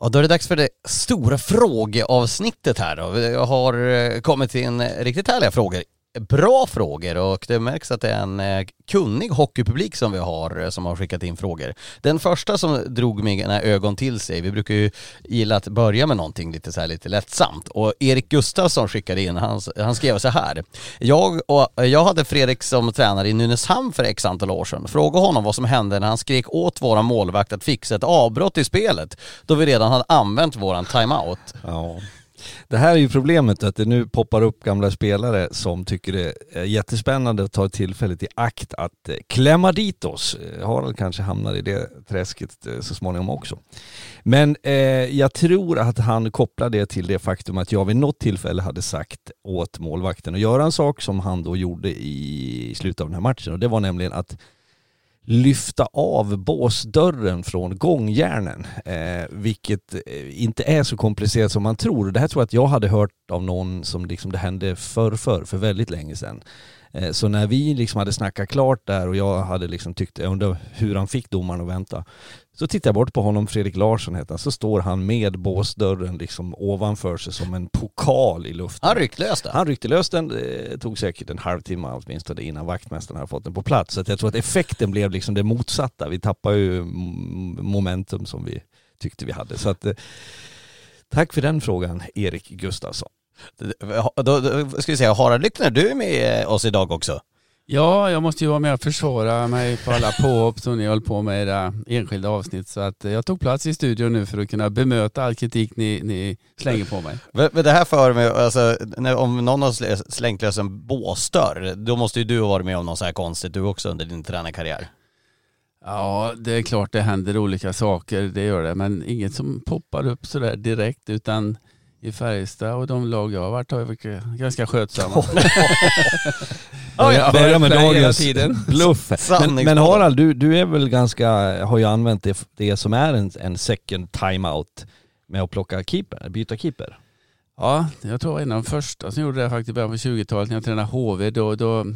Ja, då är det dags för det stora frågeavsnittet här då. Vi har eh, kommit till en riktigt härliga frågor. Bra frågor och det märks att det är en eh, kunnig hockeypublik som vi har eh, som har skickat in frågor. Den första som drog mina ögon till sig, vi brukar ju gilla att börja med någonting lite så här lite lättsamt och Erik Gustafsson skickade in, han, han skrev så här. Jag, och, eh, jag hade Fredrik som tränare i Nynäshamn för x antal år sedan. fråga honom vad som hände när han skrek åt våra målvakt att fixa ett avbrott i spelet då vi redan hade använt våran timeout. Ja. Det här är ju problemet att det nu poppar upp gamla spelare som tycker det är jättespännande att ta tillfället i akt att eh, klämma dit oss. Eh, Harald kanske hamnar i det träsket eh, så småningom också. Men eh, jag tror att han kopplar det till det faktum att jag vid något tillfälle hade sagt åt målvakten att göra en sak som han då gjorde i slutet av den här matchen och det var nämligen att lyfta av båsdörren från gångjärnen, eh, vilket eh, inte är så komplicerat som man tror. Det här tror jag att jag hade hört av någon som liksom det hände förr, förr, för väldigt länge sedan. Eh, så när vi liksom hade snackat klart där och jag hade liksom tyckt, jag undrar hur han fick domaren att vänta. Så tittar jag bort på honom, Fredrik Larsson heter han, så står han med båsdörren liksom ovanför sig som en pokal i luften. Han ryckte lös det. Han ryckte lös den, det tog säkert en halvtimme åtminstone innan vaktmästaren hade fått den på plats. Så att jag tror att effekten blev liksom det motsatta. Vi tappade ju momentum som vi tyckte vi hade. Så att, eh, tack för den frågan, Erik Gustafsson. Då, då ska vi säga, Harald Lyckner, du är med oss idag också. Ja, jag måste ju vara med och försvara mig på alla påhopp som ni höll på med i era enskilda avsnitt. Så att jag tog plats i studion nu för att kunna bemöta all kritik ni, ni slänger på mig. Men det här för mig, alltså, när, om någon har slängt lös en båsdörr, då måste ju du ha varit med om något så här konstigt du också under din tränarkarriär. Ja, det är klart det händer olika saker, det gör det. Men inget som poppar upp sådär direkt utan i Färjestad och de lag jag har varit har varit ganska skötsamma. Börja, börja med dagens bluff. Men, men Harald, du, du är väl ganska, har ju använt det, det som är en, en second timeout med att plocka keeper, byta keeper. Ja, jag tror en av de första som gjorde det faktiskt i början på 20-talet när jag tränade HV. Då, då eh,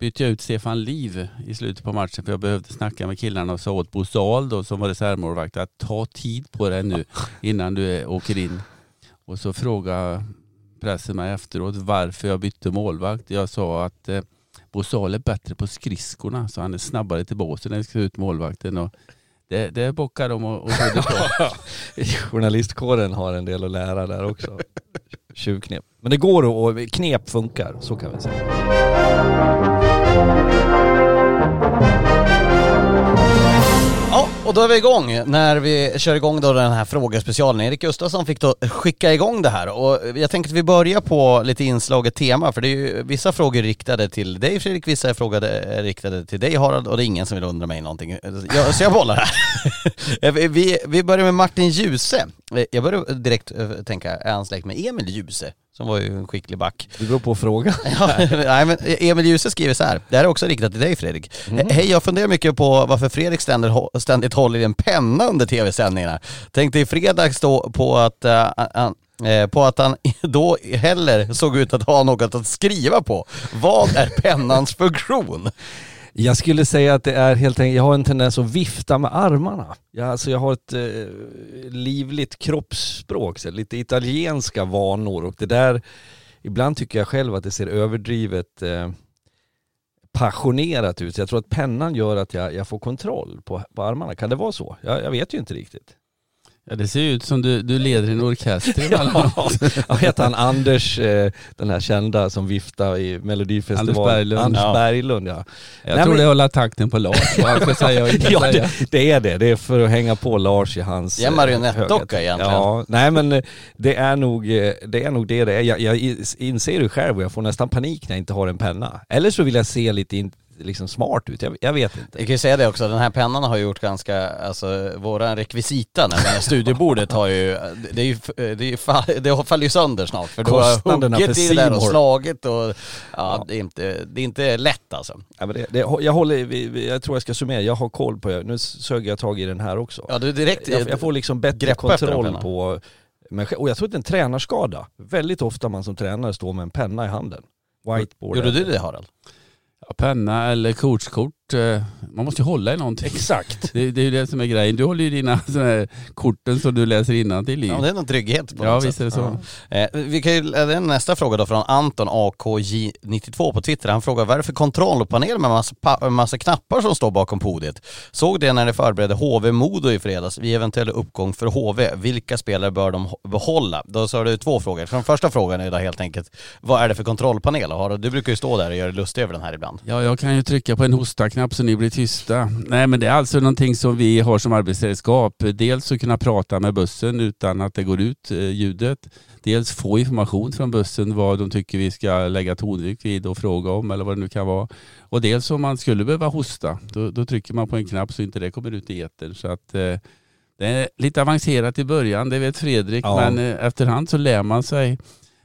bytte jag ut Stefan Liv i slutet på matchen för jag behövde snacka med killarna och sa åt Bosal då som var reservmålvakt att ta tid på dig nu innan du åker in. Och så frågade pressen mig efteråt varför jag bytte målvakt. Jag sa att eh, Bosal är bättre på skridskorna så han är snabbare till båsen när vi ska ut målvakten. Och det, det bockar de och, och på. Journalistkåren har en del att lära där också. Tjuvknep. Men det går och knep funkar, så kan vi säga. Och då är vi igång när vi kör igång då den här frågespecialen. Erik Gustafsson fick då skicka igång det här och jag tänker att vi börjar på lite inslaget tema för det är ju vissa frågor riktade till dig Fredrik, vissa är frågade, riktade till dig Harald och det är ingen som vill undra mig någonting. Jag, så jag bollar här. Eh, vi, vi börjar med Martin Djuse. Eh, jag börjar direkt eh, tänka, är han släkt med Emil Djuse? Som var ju en skicklig back. Det beror på fråga. ja, nej, men Emil Djuse skriver så här, det här är också riktat till dig Fredrik. Mm. Hej, jag funderar mycket på varför Fredrik ständigt, ständigt håller i en penna under tv-sändningarna. Tänkte i fredags då på att uh, på att han då heller såg ut att ha något att skriva på. Vad är pennans funktion? Jag skulle säga att det är helt enkelt, jag har en tendens att vifta med armarna. Jag, alltså jag har ett eh, livligt kroppsspråk, så lite italienska vanor och det där, ibland tycker jag själv att det ser överdrivet eh, passionerat ut. Så jag tror att pennan gör att jag, jag får kontroll på, på armarna. Kan det vara så? Jag, jag vet ju inte riktigt. Ja det ser ut som du, du leder en orkester i ja, Vad heter han? Anders, eh, den här kända som viftar i Melodifestivalen. Anders Berglund. Anders ja. Berglund ja. Jag Nej, tror men... det håller takten på Lars. säga ja det, det, är det. Det är för att hänga på Lars i hans... Ja marionettdocka egentligen. Ja, nej men eh, det är nog eh, det är. Nog det, det är. Jag, jag inser det själv och jag får nästan panik när jag inte har en penna. Eller så vill jag se lite in, liksom smart ut, jag, jag, vet inte. Jag kan ju säga det också, den här pennan har gjort ganska, alltså våran rekvisita, nämligen studiebordet har ju, det är ju, det, är ju, det faller ju sönder snart för du har huggit i där och slagit och ja, ja, Det, är inte, det är inte lätt alltså. Ja, men det, det, jag håller, jag tror jag ska summera, jag har koll på, nu sög jag tag i den här också. Ja du direkt Jag, jag får liksom bättre kontroll på men, och jag tror att det är en tränarskada. Väldigt ofta man som tränare står med en penna i handen. Whiteboard. Gjorde du det Harald? Penna eller kortkort eh, Man måste ju hålla i någonting. Exakt. Det, det är ju det som är grejen. Du håller ju dina såna här korten som du läser innantill i. Ja, det är någon trygghet på Ja, något visst sätt. är det så. Eh, vi kan ju, det är nästa fråga då från Anton AKJ92 på Twitter. Han frågar vad är det för kontrollpanel med massa, pa- massa knappar som står bakom podiet? Såg det när ni förberedde HV Modo i fredags vid eventuell uppgång för HV. Vilka spelare bör de behålla? Då sa du två frågor. Så den första frågan är då helt enkelt, vad är det för kontrollpanel? Du brukar ju stå där och göra dig lustig över den här ibland. Ja, jag kan ju trycka på en hosta-knapp så ni blir tysta. Nej, men det är alltså någonting som vi har som arbetsredskap. Dels att kunna prata med bussen utan att det går ut eh, ljudet. Dels få information från bussen vad de tycker vi ska lägga tonvikt vid och fråga om eller vad det nu kan vara. Och dels om man skulle behöva hosta, då, då trycker man på en knapp så inte det kommer ut i etern. Så att eh, det är lite avancerat i början, det vet Fredrik, Ja. men eh, efterhand så lär man sig.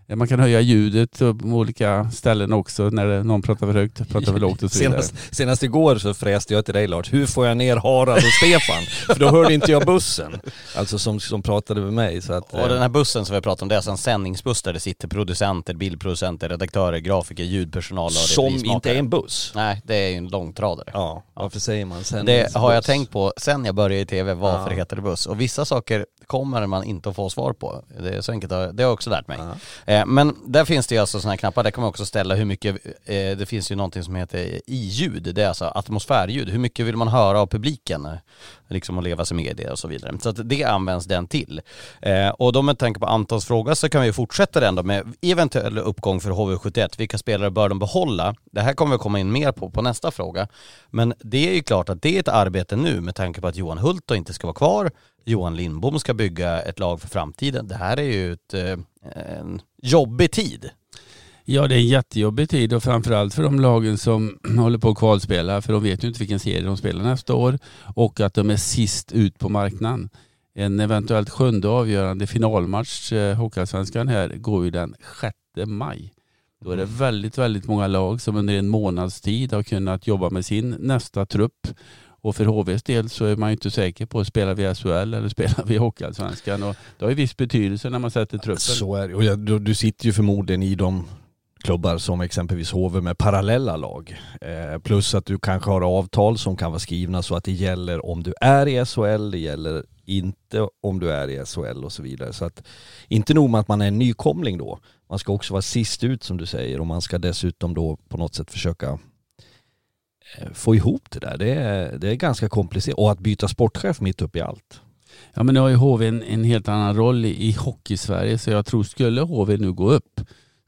Eh, Man kan höja ljudet på olika ställen också när det- någon pratar för högt, pratar för lågt och så vidare. Senast, senast igår så fräste jag till dig Lars, hur får jag ner Harald och Stefan? För då hörde inte jag bussen. Alltså som, som pratade med mig. Så att, Och den här bussen som vi pratar om, det är alltså en sändningsbuss där det sitter producenter, bildproducenter, redaktörer, grafiker, ljudpersonal och som inte är en buss. Nej, det är ju en långtradare. Ja, varför säger man sen? Det har jag tänkt på sen jag började i tv, varför Ja. det heter buss. Och vissa saker kommer man inte att få svar på. Det är så enkelt, det har jag också lärt mig. Eh, Men där finns det ju alltså sådana här knappar, där kan man också ställa hur mycket, eh, det finns ju någonting som heter i-ljud, det är alltså atmosfärljud. Hur mycket vill man höra av publiken? Liksom att leva sig med i det och så vidare. Så att det används den till. Eh, Och då med tanke på Antons fråga så kan vi fortsätta den då med eventuell uppgång för HV71. Vilka spelare bör de behålla? Det här kommer vi komma in mer på på nästa fråga. Men det är ju klart att det är ett arbete nu med tanke på att Johan Hult då inte ska vara kvar. Johan Lindbom ska bygga ett lag för framtiden. Det här är ju ett, eh, en jobbig tid. Ja, det är en jättejobbig tid och framförallt för de lagen som håller på att kvalspela för de vet ju inte vilken serie de spelar nästa år och att de är sist ut på marknaden. En eventuellt sjunde avgörande finalmatch, eh, Hockeyallsvenskan här, går ju den 6 maj. Då är det väldigt, väldigt många lag som under en månads tid har kunnat jobba med sin nästa trupp. Och för HVs del så är man ju inte säker på, spelar vi SHL eller spelar vi Hockeyallsvenskan? Och det har ju viss betydelse när man sätter truppen. Så är det. Och du sitter ju förmodligen i de klubbar som exempelvis HV med parallella lag. Eh, plus att du kanske har avtal som kan vara skrivna så att det gäller om du är i SHL, det gäller inte om du är i SHL och så vidare. Så att inte nog med att man är en nykomling då, man ska också vara sist ut som du säger och man ska dessutom då på något sätt försöka eh, få ihop det där. Det är, det är ganska komplicerat. Och att byta sportchef mitt upp i allt. Ja men nu har ju HV en, en helt annan roll i, i hockey-Sverige så jag tror skulle HV nu gå upp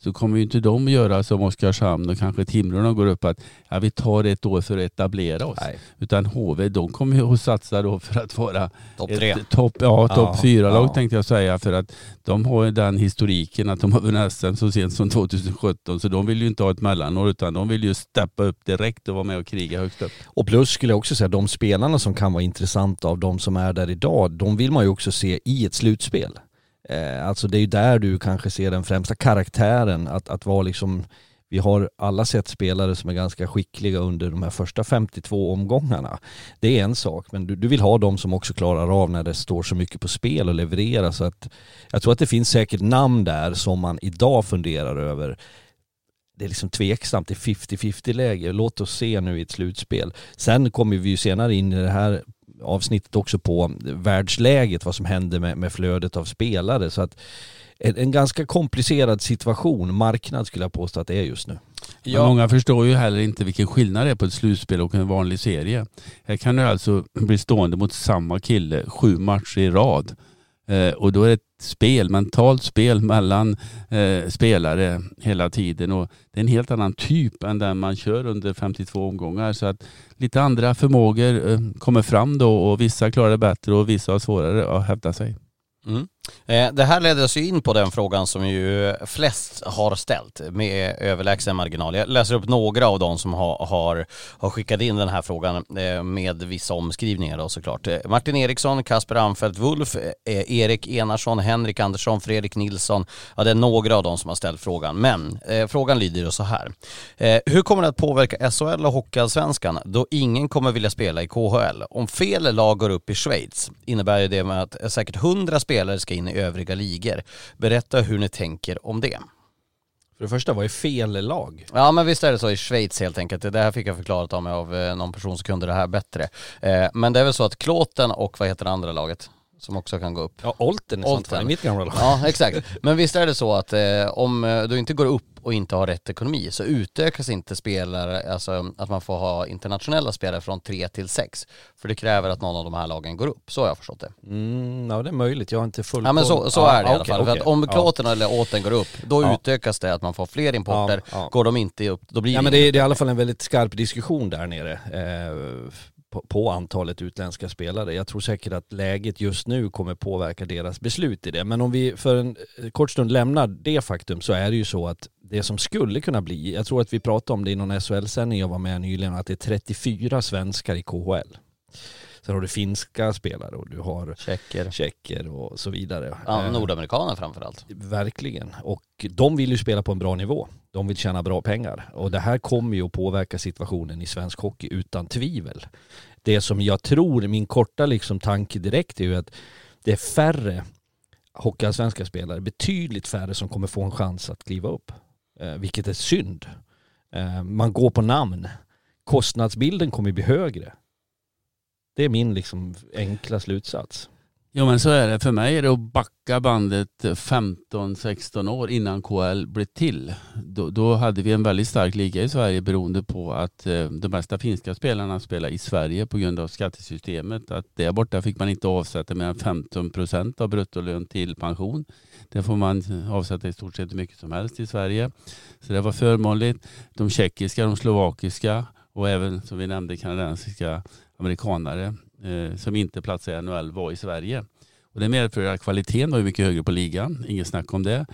så kommer ju inte de göra som Oskarshamn och kanske Timrå går upp att ja, vi tar ett år för att etablera oss. Nej. Utan HV de kommer ju att satsa då för att vara Topp tre. topp ja, top Ja, fyra lag ja. tänkte jag säga för att de har ju den historiken att de har vunnit SM så sent som 2017 så de vill ju inte ha ett mellanår utan de vill ju steppa upp direkt och vara med och kriga högst upp. Och plus skulle jag också säga, de spelarna som kan vara intressanta av de som är där idag, de vill man ju också se i ett slutspel. Eh, alltså det är ju där du kanske ser den främsta karaktären, att, att vara liksom, vi har alla sett spelare som är ganska skickliga under de här första 52 omgångarna. Det är en sak, men du, du vill ha de som också klarar av när det står så mycket på spel och leverera. Så att jag tror att det finns säkert namn där som man idag funderar över det är liksom tveksamt, det är 50-50 läge. Låt oss se nu i ett slutspel. Sen kommer vi ju senare in i det här avsnittet också på världsläget, vad som händer med, med flödet av spelare. Så att en, en ganska komplicerad situation, marknad skulle jag påstå att det är just nu. Men många förstår ju heller inte vilken skillnad det är på ett slutspel och en vanlig serie. Här kan du alltså bli stående mot samma kille sju matcher i rad. Eh, och då är det spel, mentalt spel mellan eh, spelare hela tiden. Och det är en helt annan typ än den man kör under 52 omgångar. Så att lite andra förmågor eh, kommer fram då och vissa klarar det bättre och vissa har svårare att hävda sig. Mm. Eh, det här leder oss ju in på den frågan som ju flest har ställt med överlägsen marginal. Jag läser upp några av dem som har, har, har skickat in den här frågan eh, med vissa omskrivningar då såklart. Eh, Martin Eriksson, Kasper Anfeldt Wulf, Erik Enarsson, Henrik Andersson, Fredrik Nilsson. Ja, det är några av dem som har ställt frågan. Men eh, frågan lyder ju så här. Eh, hur kommer det att påverka SHL och Hockeyallsvenskan då ingen kommer vilja spela i KHL? Om fel lag går upp i Schweiz innebär ju det med att säkert 100 spelare ska in i övriga ligor. Berätta hur ni tänker om det. För det första, vad är fel lag? Ja men visst är det så i Schweiz helt enkelt. Det här fick jag förklarat av mig av eh, någon person som kunde det här bättre. Eh, men det är väl så att Klåten och vad heter det andra laget? Som också kan gå upp. Ja, Olten Olten. i mitt gamla lag. Ja exakt. Men visst är det så att eh, om eh, du inte går upp och inte har rätt ekonomi så utökas inte spelare, alltså att man får ha internationella spelare från tre till sex. För det kräver att någon av de här lagen går upp. Så har jag förstått det. Mm, ja det är möjligt, jag har inte full Ja men så, så Ja, är det i alla fall. För okej. att om Ja. Klåten eller Åten går upp, då Ja. utökas det att man får fler importer. Ja, ja. Går de inte upp, då blir Ja det men det är, det är i alla fall en väldigt skarp diskussion där nere eh, på, på antalet utländska spelare. Jag tror säkert att läget just nu kommer påverka deras beslut i det. Men om vi för en eh, kort stund lämnar det faktum så är det ju så att det som skulle kunna bli, jag tror att vi pratade om det i någon SHL-sändning jag var med nyligen, att det är 34 svenskar i KHL. Sen har du finska spelare och du har Tjecker. tjecker och så vidare. Ja, Eh, nordamerikaner framförallt. Verkligen. Och de vill ju spela på en bra nivå. De vill tjäna bra pengar. Och det här kommer ju att påverka situationen i svensk hockey utan tvivel. Det som jag tror, min korta liksom tanke direkt är ju att det är färre hockeyallsvenska spelare, betydligt färre som kommer få en chans att kliva upp. Eh, vilket är synd. Eh, man går på namn. Kostnadsbilden kommer bli högre. Det är min liksom enkla slutsats. Ja men så är det. För mig är det att backa bandet 15-16 år innan KL blev till. Då, då hade vi en väldigt stark liga i Sverige beroende på att eh, de bästa finska spelarna spelade i Sverige på grund av skattesystemet. Att där borta fick man inte avsätta mer än 15 procent av bruttolön till pension. Det får man avsätta i stort sett hur mycket som helst i Sverige. Så det var förmånligt. De tjeckiska, de slovakiska och även som vi nämnde kanadensiska amerikanare eh, som inte platsade i NHL var i Sverige. Och det medför att kvaliteten var mycket högre på ligan, inget snack om det.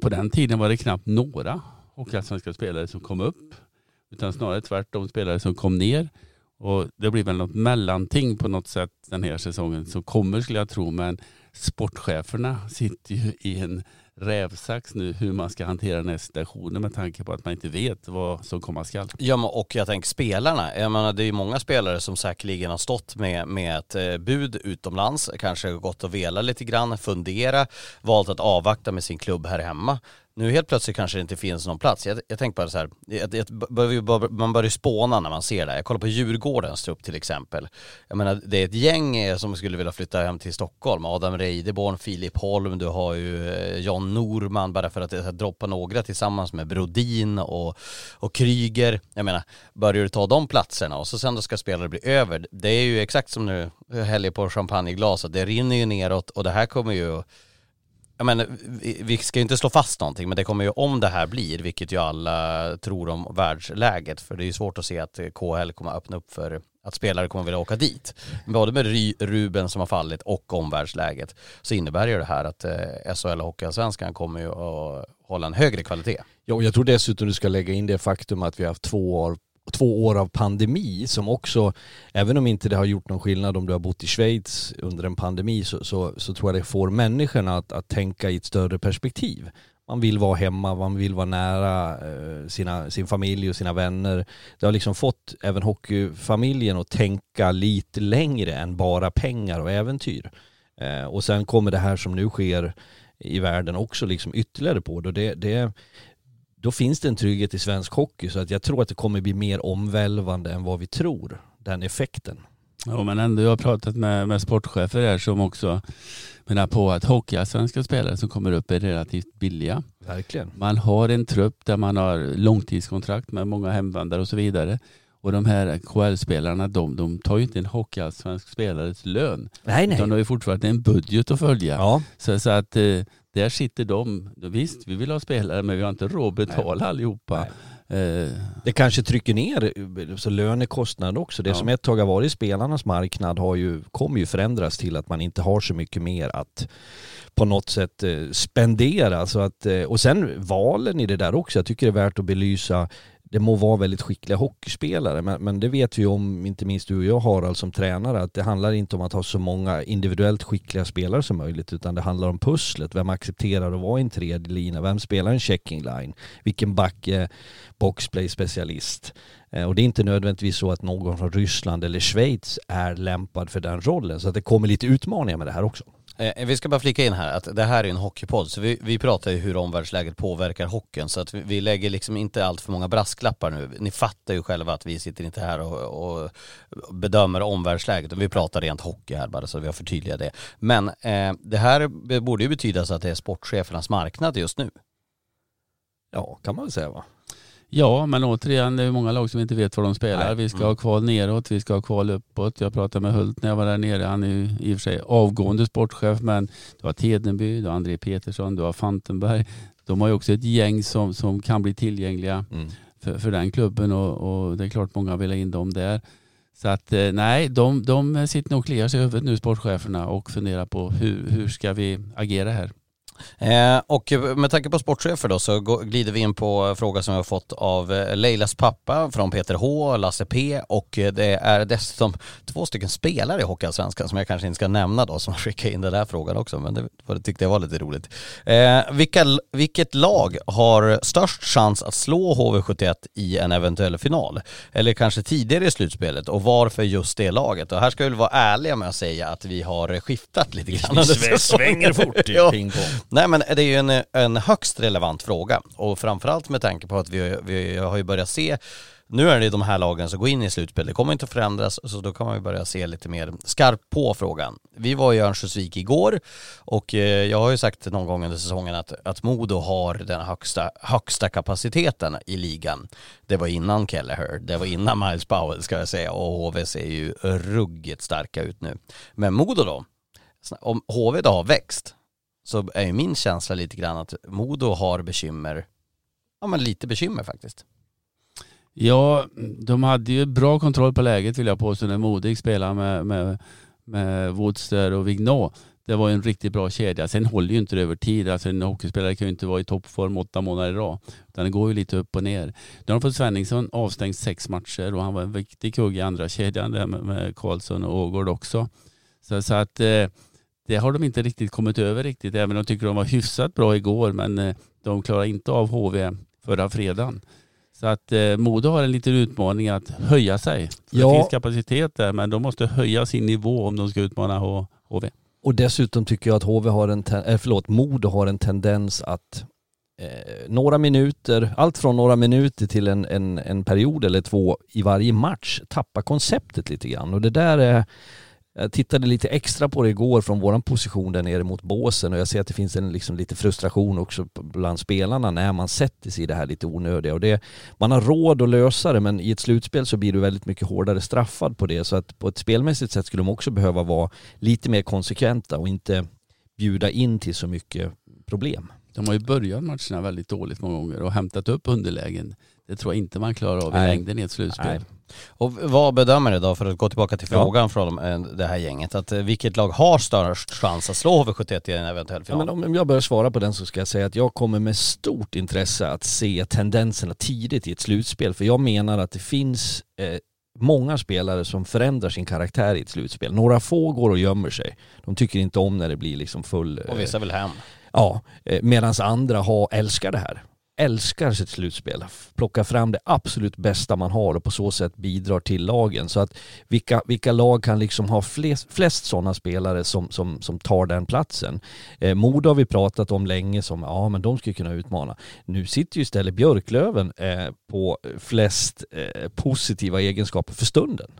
På den tiden var det knappt några svenska spelare som kom upp, utan snarare tvärtom spelare som kom ner. Och det blir väl något mellanting på något sätt den här säsongen som kommer skulle jag tro, men sportcheferna sitter ju i en rävsax nu hur man ska hantera den här situationen med tanke på att man inte vet vad som komma skall. Ja men och jag tänker spelarna, jag menar det är ju många spelare som säkerligen har stått med, med ett eh, bud utomlands, kanske gått och velat lite grann, fundera, valt att avvakta med sin klubb här hemma. Nu helt plötsligt kanske det inte finns någon plats. Jag, jag tänker bara så här, jag, jag, man börjar ju spåna när man ser det. här. Jag kollar på Djurgårdens trupp till exempel. Jag menar det är ett gäng eh, som skulle vilja flytta hem till Stockholm. Adam Reideborn, Filip Holm, du har ju eh, John Norman bara för att här, droppa några tillsammans med Brodin och, och Kryger. Jag menar, börjar du ta de platserna och så sen då ska spelare bli över. Det är ju exakt som nu eh, häller på champagneglaset. Det rinner ju neråt och det här kommer ju jag menar, vi, vi ska ju inte slå fast någonting, men det kommer ju om det här blir, vilket ju alla tror om världsläget, för det är ju svårt att se att KHL kommer att öppna upp för att spelare kommer vilja åka dit. Både med Ry, Ruben som har fallit och omvärldsläget så innebär ju det här att eh, SHL och Hockeyallsvenskan kommer ju att hålla en högre kvalitet. Ja, och jag tror dessutom du ska lägga in det faktum att vi har haft två år, två år av pandemi som också, även om inte det har gjort någon skillnad om du har bott i Schweiz under en pandemi så, så, så tror jag det får människorna att, att tänka i ett större perspektiv. Man vill vara hemma, man vill vara nära eh, sina, sin familj och sina vänner. Det har liksom fått även hockeyfamiljen att tänka lite längre än bara pengar och äventyr. Eh, och sen kommer det här som nu sker i världen också liksom ytterligare på det. Och det, det då finns det en trygghet i svensk hockey så att jag tror att det kommer bli mer omvälvande än vad vi tror, den effekten. Ja, men ändå, jag har pratat med, med sportchefer här som också menar på att hockeyallsvenska spelare som kommer upp är relativt billiga. Verkligen. Man har en trupp där man har långtidskontrakt med många hemvändare och så vidare. Och de här KL-spelarna, de, de tar ju inte en hockeyallsvensk spelares lön. Nej, Utan de har ju fortfarande en budget att följa. Ja, Så, så att eh, där sitter de. Visst, vi vill ha spelare men vi har inte råd att betala allihopa. Eh, det kanske trycker ner så lönekostnaden också. Det Ja. som ett tag har varit spelarnas marknad har ju, kommer ju förändras till att man inte har så mycket mer att på något sätt eh, spendera. Så att, eh, och sen valen i det där också. Jag tycker det är värt att belysa det må vara väldigt skickliga hockeyspelare men, men det vet vi ju om, inte minst du och jag Harald som tränare, att det handlar inte om att ha så många individuellt skickliga spelare som möjligt utan det handlar om pusslet. Vem accepterar att vara i en tredje lina? Vem spelar en checking line? Vilken back är boxplay specialist? Eh, och det är inte nödvändigtvis så att någon från Ryssland eller Schweiz är lämpad för den rollen så att det kommer lite utmaningar med det här också. Eh, vi ska bara flika in här att det här är en hockeypodd så vi, vi pratar ju hur omvärldsläget påverkar hockeyn så att vi, vi lägger liksom inte allt för många brasklappar nu. Ni fattar ju själva att vi sitter inte här och, och bedömer omvärldsläget och vi pratar rent hockey här bara så vi har förtydligat det. Men eh, det här borde ju betyda så att det är sportchefernas marknad just nu. Ja, kan man väl säga va? Ja, men återigen, det är många lag som inte vet var de spelar. Nej. Vi ska mm. ha kval neråt, vi ska ha kval uppåt. Jag pratade med Hult när jag var där nere. Han är ju i och för sig avgående sportchef, men du har Tedenby, du har André Petersson, du har Fantenberg. De har ju också ett gäng som, som kan bli tillgängliga mm. för, för den klubben och, och, det är klart många vill ha in dem där. Så att eh, nej, de, de sitter nog och kliar sig i huvudet nu, sportcheferna, och funderar på hur, hur ska vi agera här. Eh, och med tanke på sportchefer då så glider vi in på fråga som vi har fått av eh, Leilas pappa från Peter H, Lasse P och eh, det är dessutom två stycken spelare i Hockeyallsvenskan som jag kanske inte ska nämna då som har skickat in den där frågan också men det, det tyckte jag var lite roligt. Eh, vilka, vilket lag har störst chans att slå HV71 i en eventuell final? Eller kanske tidigare i slutspelet och varför just det laget? Och här ska vi väl vara ärliga med att säga att vi har skiftat lite grann. Vi svänger fort i ja. pingpong. Nej men det är ju en, en högst relevant fråga och framförallt med tanke på att vi, vi har ju börjat se nu är det de här lagen som går in i slutspel. Det kommer inte att förändras så då kan man ju börja se lite mer skarpt på frågan. Vi var i Örnsköldsvik igår och eh, jag har ju sagt någon gång under säsongen att, att Modo har den högsta, högsta kapaciteten i ligan. Det var innan Kelleher, det var innan Miles Powell ska jag säga och HV ser ju ruggigt starka ut nu. Men Modo då? Om HV då har växt så är ju min känsla lite grann att Modo har bekymmer, ja men lite bekymmer faktiskt. Ja, de hade ju bra kontroll på läget vill jag påstå när Modig spelade med, med, med Woodster och Vignot. Det var en riktigt bra kedja. Sen håller ju inte det över tid. Alltså en hockeyspelare kan ju inte vara i toppform åtta månader i rad. Utan det går ju lite upp och ner. Nu har de fått Svenningsson avstängd sex matcher och han var en viktig kugge i andra kedjan där med, med Karlsson och Ågård också. Så, så att eh, det har de inte riktigt kommit över riktigt. Även om de tycker de var hyfsat bra igår men eh, de klarar inte av HV förra fredagen. Så att eh, Modo har en liten utmaning att höja sig. Ja. Det finns kapacitet där men de måste höja sin nivå om de ska utmana HV. Och dessutom tycker jag att HV har en, äh, förlåt, Modo har en tendens att eh, några minuter, allt från några minuter till en, en, en period eller två i varje match tappa konceptet lite grann. Och det där är jag tittade lite extra på det igår från våran position där nere mot båsen och jag ser att det finns en liksom lite frustration också bland spelarna när man sätter sig i det här lite onödiga. Och det, man har råd att lösa det men i ett slutspel så blir du väldigt mycket hårdare straffad på det. Så att på ett spelmässigt sätt skulle de också behöva vara lite mer konsekventa och inte bjuda in till så mycket problem. De har ju börjat matcherna väldigt dåligt många gånger och hämtat upp underlägen. Det tror jag inte man klarar av i längden i ett slutspel. Nej. Och vad bedömer du då, för att gå tillbaka till frågan ja. från eh, det här gänget, att eh, vilket lag har störst chans att slå HV71 i en eventuell final? Ja, men om jag börjar svara på den så ska jag säga att jag kommer med stort intresse att se tendenserna tidigt i ett slutspel, för jag menar att det finns eh, många spelare som förändrar sin karaktär i ett slutspel. Några få går och gömmer sig. De tycker inte om när det blir liksom full... Och vissa vill hem. Ja, eh, medan andra har, älskar det här älskar sitt slutspel. Plockar fram det absolut bästa man har och på så sätt bidrar till lagen. Så att vilka, vilka lag kan liksom ha flest, flest sådana spelare som, som, som tar den platsen? Eh, Modo har vi pratat om länge som, ja men de skulle kunna utmana. Nu sitter ju istället Björklöven eh, på flest eh, positiva egenskaper för stunden.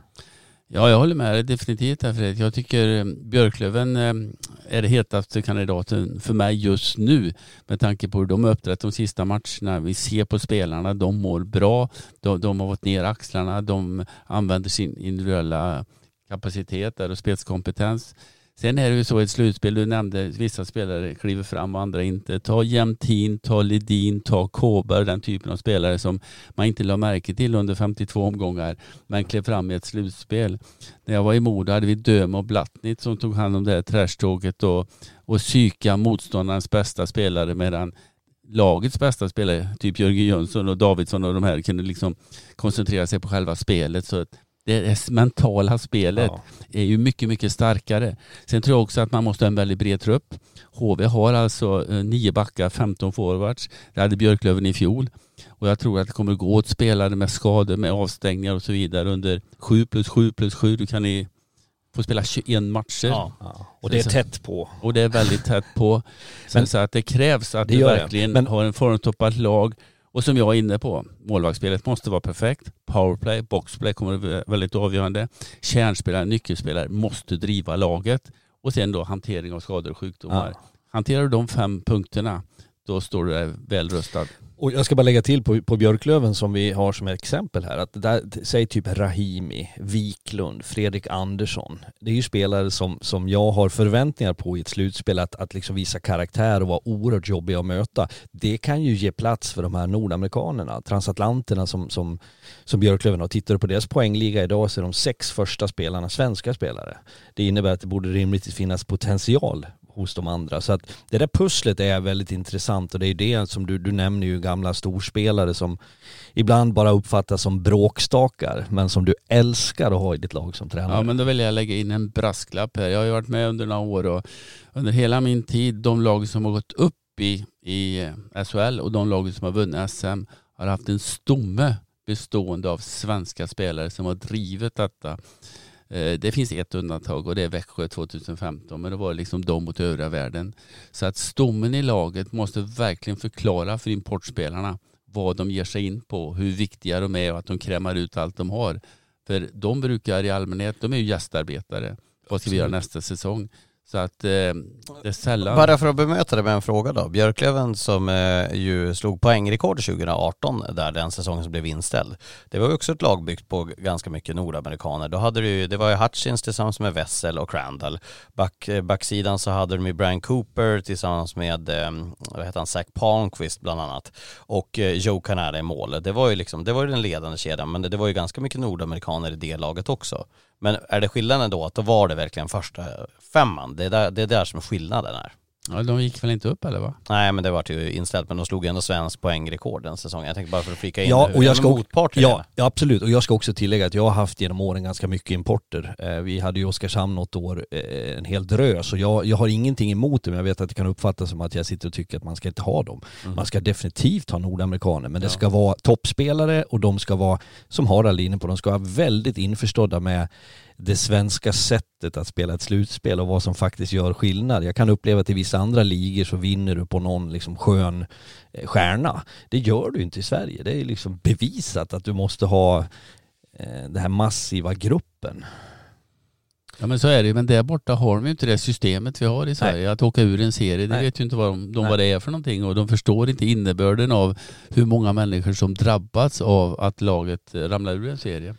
Ja, jag håller med dig definitivt här Fredrik. Jag tycker eh, Björklöven eh, är det hetaste kandidaten för mig just nu med tanke på hur de uppträtt de sista matcherna. Vi ser på spelarna, de mår bra, de, de har fått ner axlarna, de använder sin individuella kapacitet och spetskompetens. Sen är det ju så i ett slutspel, du nämnde vissa spelare kliver fram och andra inte. Ta Jämtin, ta Ledin, ta Kåberg, den typen av spelare som man inte lade märke till under 52 omgångar men klev fram i ett slutspel. När jag var i Modo hade vi Döme och Blattnit som tog hand om det här trashtåget och, och psyka motståndarens bästa spelare medan lagets bästa spelare, typ Jörgen Jönsson och Davidsson och de här kunde liksom koncentrera sig på själva spelet. Så det mentala spelet ja. är ju mycket, mycket starkare. Sen tror jag också att man måste ha en väldigt bred trupp. HV har alltså eh, nio backar, 15 forwards. Det hade Björklöven i fjol. Och jag tror att det kommer gå åt spelare med skador, med avstängningar och så vidare under 7 plus 7 plus 7. Du kan i får spela 21 matcher. Ja. Och det är tätt på. Och det är väldigt tätt på. Så, Men- så att det krävs att Det du det. verkligen Men- har en formtoppat lag. Och som jag är inne på, målvaktsspelet måste vara perfekt. Powerplay, boxplay kommer att vara väldigt avgörande. Kärnspelare, nyckelspelare måste driva laget. Och sen då hantering av skador och sjukdomar. Ja. Hanterar du de fem punkterna, då står du där väl rustad. Och jag ska bara lägga till på, på Björklöven som vi har som exempel här, att där, säg typ Rahimi, Wiklund, Fredrik Andersson. Det är ju spelare som, som jag har förväntningar på i ett slutspel att, att liksom visa karaktär och vara oerhört jobbiga att möta. Det kan ju ge plats för de här nordamerikanerna, transatlanterna som, som, som Björklöven har. Tittar du på deras poängliga idag så är de sex första spelarna svenska spelare. Det innebär att det borde rimligtvis finnas potential hos de andra. Så att det där pusslet är väldigt intressant och det är det som du, du nämner ju gamla storspelare som ibland bara uppfattas som bråkstakar men som du älskar att ha i ditt lag som tränare. Ja men då vill jag lägga in en brasklapp här. Jag har ju varit med under några år och under hela min tid, de lag som har gått upp i, i eh, SHL och de lag som har vunnit SM har haft en stomme bestående av svenska spelare som har drivit detta. Eh, Det finns ett undantag och det är Växjö 2015 men det var liksom de mot övriga världen. Så att stommen i laget måste verkligen förklara för importspelarna vad de ger sig in på, hur viktiga de är och att de krämar ut allt de har. För de brukar i allmänhet, de är ju gästarbetare. Vad ska vi göra nästa säsong? Så att eh, det är sällan... Bara för att bemöta det med en fråga då. Björklöven som eh, ju slog poängrekord 2018 där den säsongen som blev inställd. Det var ju också ett lag byggt på ganska mycket nordamerikaner. Då hade du ju, det var ju Hutchins tillsammans med Wessel och Crandall. Back, eh, backsidan så hade de ju Brian Cooper tillsammans med, eh, vad heter han, Zach Palmqvist bland annat. Och eh, Joe Canada i mål. Det var ju liksom, det var ju den ledande kedjan men det, det var ju ganska mycket nordamerikaner i det laget också. Men är det skillnaden då att då var det verkligen första femman? Det är där, det är där som skillnaden är. Ja, de gick väl inte upp eller va? Nej men det var ju inställt men de slog ändå svensk poängrekord den säsongen. Jag tänker bara för att flika in Ja, och jag ska, motpart ja, ja, absolut. Och jag ska också tillägga att jag har haft genom åren ganska mycket importer. Eh, vi hade ju Oskarshamn något år, eh, en hel drös. Så jag, jag har ingenting emot det, men jag vet att det kan uppfattas som att jag sitter och tycker att man ska inte ha dem. Man ska definitivt ha nordamerikaner, men det Ja. ska vara toppspelare och de ska vara, som är inne på, de ska vara väldigt införstådda med det svenska sättet att spela ett slutspel och vad som faktiskt gör skillnad. Jag kan uppleva att i vissa andra ligor så vinner du på någon liksom skön eh, stjärna. Det gör du inte i Sverige. Det är liksom bevisat att du måste ha eh, den här massiva gruppen. Ja men så är det ju. Men där borta har de ju inte det systemet vi har i Sverige. Att åka ur en serie, det Nej. vet ju inte vad, de, de Nej. vad det är för någonting. Och de förstår inte innebörden av hur många människor som drabbats av att laget eh, ramlar ur en serie.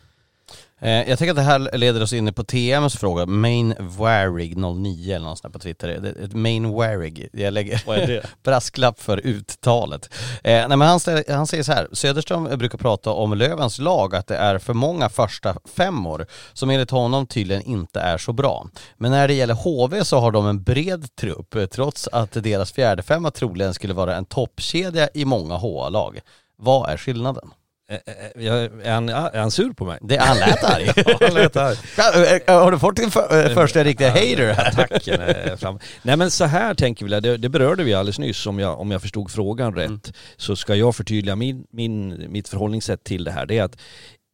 Eh, jag tänker att det här leder oss in på TMs fråga, Main Warig 09 eller något sånt på Twitter. Det- det- Main Warig, jag lägger Vad är det? brasklapp för uttalet. Eh, nej men han, ställer, han säger så här, Söderström brukar prata om Lövens lag att det är för många första femmor som enligt honom tydligen inte är så bra. Men när det gäller HV så har de en bred trupp eh, trots att deras fjärde femma troligen skulle vara en toppkedja i många HA-lag. Vad är skillnaden? Eh, eh, jag- Är han, är han sur på mig? Det, han lät arg. han lät arg. Ja, eh, Har du fått din för, eh, första riktiga hater här? Attacken är fram. Nej men så här tänker vi, det, det berörde vi alldeles nyss om jag, om jag förstod frågan rätt. Mm. Så ska jag förtydliga min, min, mitt förhållningssätt till det här. Det är att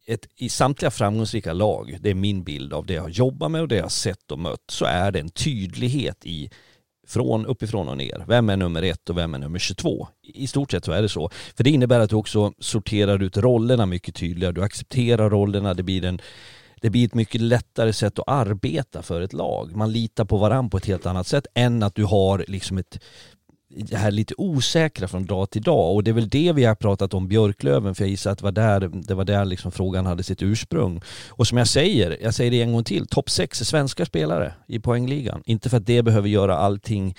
ett, i samtliga framgångsrika lag, det är min bild av det jag jobbar med och det jag har sett och mött, så är det en tydlighet i från uppifrån och ner. Vem är nummer ett och vem är nummer 22? I stort sett så är det så. För det innebär att du också sorterar ut rollerna mycket tydligare. Du accepterar rollerna, det blir en det blir ett mycket lättare sätt att arbeta för ett lag. Man litar på varandra på ett helt annat sätt än att du har liksom ett det här lite osäkra från dag till dag och det är väl det vi har pratat om Björklöven för jag gissar att det var där, det var där liksom frågan hade sitt ursprung. Och som jag säger, jag säger det en gång till, topp sex är svenska spelare i poängligan. Inte för att det behöver göra allting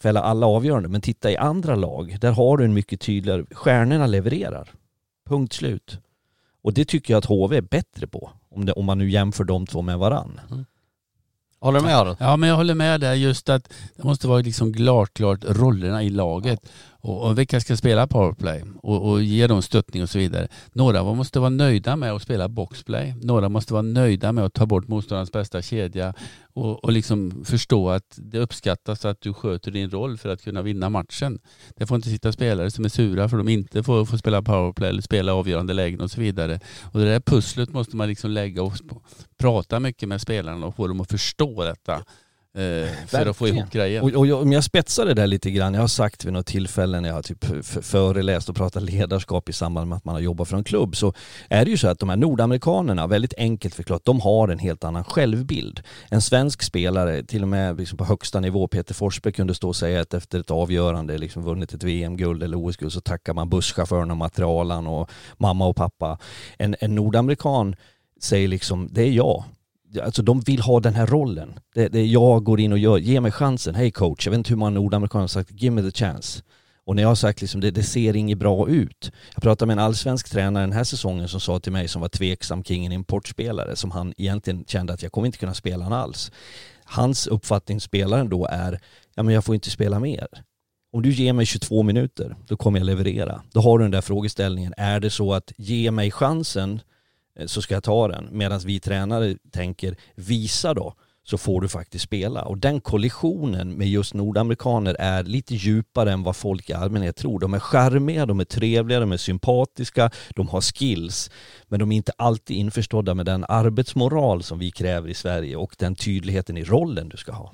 fälla alla avgörande, men titta i andra lag, där har du en mycket tydligare, stjärnorna levererar. Punkt slut. Och det tycker jag att HV är bättre på, om, det, om man nu jämför de två med varann. Mm. Håller du med Aron? Ja men jag håller med där just att det måste vara liksom klart, klart rollerna i laget och, och vilka ska spela powerplay och, och ge dem stöttning och så vidare. Några måste vara nöjda med att spela boxplay. Några måste vara nöjda med att ta bort motståndarens bästa kedja och, och liksom förstå att det uppskattas att du sköter din roll för att kunna vinna matchen. Det får inte sitta spelare som är sura för de inte får, får spela powerplay eller spela avgörande lägen och så vidare. Och det där pusslet måste man liksom lägga och prata mycket med spelarna och få dem att förstå detta. Eh, för att få ihop grejen. Och, och, om jag spetsar det där lite grann, jag har sagt vid något tillfälle när jag har typ föreläst och pratat ledarskap i samband med att man har jobbat för en klubb så är det ju så att de här nordamerikanerna, väldigt enkelt förklarat, de har en helt annan självbild. En svensk spelare, till och med liksom på högsta nivå, Peter Forsberg kunde stå och säga att efter ett avgörande, liksom vunnit ett VM-guld eller OS-guld så tackar man busschauffören och materialen och mamma och pappa. En, en nordamerikan säger liksom, det är jag alltså de vill ha den här rollen. Det, det jag går in och gör, ge mig chansen, hej coach, jag vet inte hur många nordamerikaner har sagt, give me the chance. Och när jag har sagt liksom, det, det ser inget bra ut. Jag pratade med en allsvensk tränare den här säsongen som sa till mig som var tveksam kring en importspelare som han egentligen kände att jag kommer inte kunna spela han alls. Hans uppfattning spelaren då är, ja men jag får inte spela mer. Om du ger mig 22 minuter, då kommer jag leverera. Då har du den där frågeställningen, är det så att ge mig chansen Eh, så ska jag ta den. Medan vi tränare tänker, visa då, så får du faktiskt spela. Och den kollisionen med just nordamerikaner är lite djupare än vad folk i allmänhet tror. De är charmiga, de är trevliga, de är sympatiska, de har skills. Men de är inte alltid införstådda med den arbetsmoral som vi kräver i Sverige och den tydligheten i rollen du ska ha.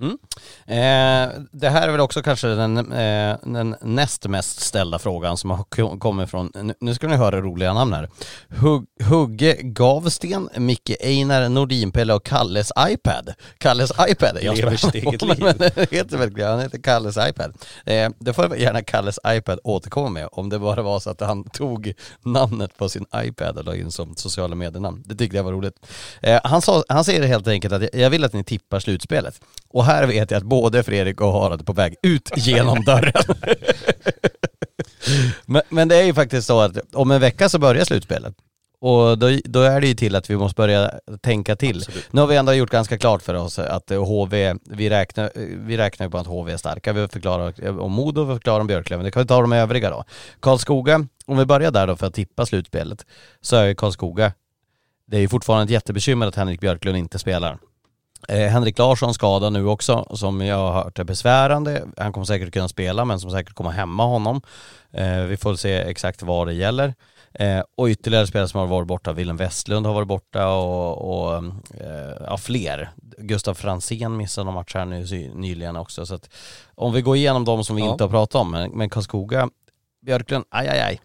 Mm. Eh, det här är väl också kanske den, eh, den näst mest ställda frågan som har kommit från, nu ska ni höra roliga namn här. Hug, Hugge Gavsten, Micke Einar, Nordin Pelle och Kalles iPad. Kalles iPad, jag lever sitt eget liv. Men det heter verkligen, han heter Kalles iPad. Eh, det får gärna Kalles iPad återkomma med om det bara var så att han tog namnet på sin iPad och la in som sociala medienamn. Det tyckte jag var roligt. Han, sa, han säger helt enkelt att jag vill att ni tippar slutspelet. Och här vet jag att både Fredrik och Harald på väg ut genom dörren. men, men det är ju faktiskt så att om en vecka så börjar slutspelet. Och då, då, är det ju till att vi måste börja tänka till. Absolut. Nu har vi ändå gjort ganska klart för oss att HV, vi räknar, vi räknar på att HV är starka. Vi förklarar om Modo, vi förklarar om Björklöven. Det kan vi ta de övriga då. Karlskoga, om vi börjar där då för att tippa slutspelet, så är Karlskoga, det är ju fortfarande ett jättebekymmer att Henrik Björklund inte spelar. Eh, Henrik Larsson skada nu också, som jag har hört är besvärande. Han kommer säkert kunna spela, men som säkert kommer hämma honom. Eh, vi får se exakt vad det gäller. Eh, och ytterligare spelare som har varit borta, Willem Westlund har varit borta och, och eh, ja, fler. Gustav Fransén missade någon match här nu nyligen också. Så att om vi går igenom de som vi ja. inte har pratat om, men, men Karlskoga, Björklund, aj aj aj.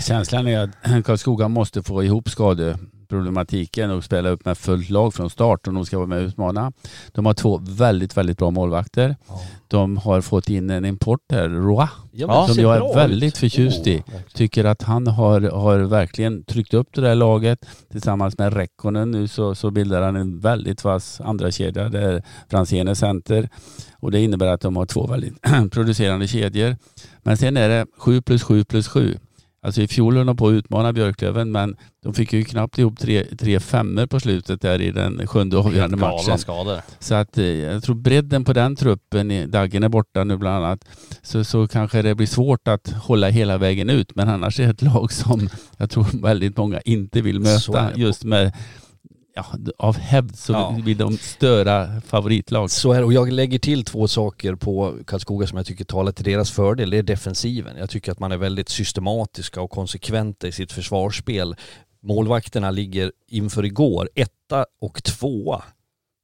Känslan är att Karlskoga måste få ihop skador problematiken och spela upp med fullt lag från start om de ska vara med och utmana. De har två väldigt, väldigt bra målvakter. Ja. De har fått in en import här, Roa, ja, som jag är väldigt ut. förtjust i. Oh, Tycker att han har, har verkligen tryckt upp det där laget. Tillsammans med Rekkonen nu så, så bildar han en väldigt vass andra kedja där Franzén är center. Och det innebär att de har två väldigt producerande kedjor. Men sen är det 7 plus 7 plus 7. Alltså i fjol höll de på att utmana Björklöven men de fick ju knappt ihop tre, tre femmer på slutet där i den sjunde avgörande matchen. Skador. Så att eh, jag tror bredden på den truppen, Daggen är borta nu bland annat, så, så kanske det blir svårt att hålla hela vägen ut. Men annars är det ett lag som jag tror väldigt många inte vill möta just med ja, av hävd så ja. vill de störa favoritlag. Så är och jag lägger till två saker på Karlskoga som jag tycker talar till deras fördel. Det är defensiven. Jag tycker att man är väldigt systematiska och konsekventa i sitt försvarsspel. Målvakterna ligger inför igår etta och tvåa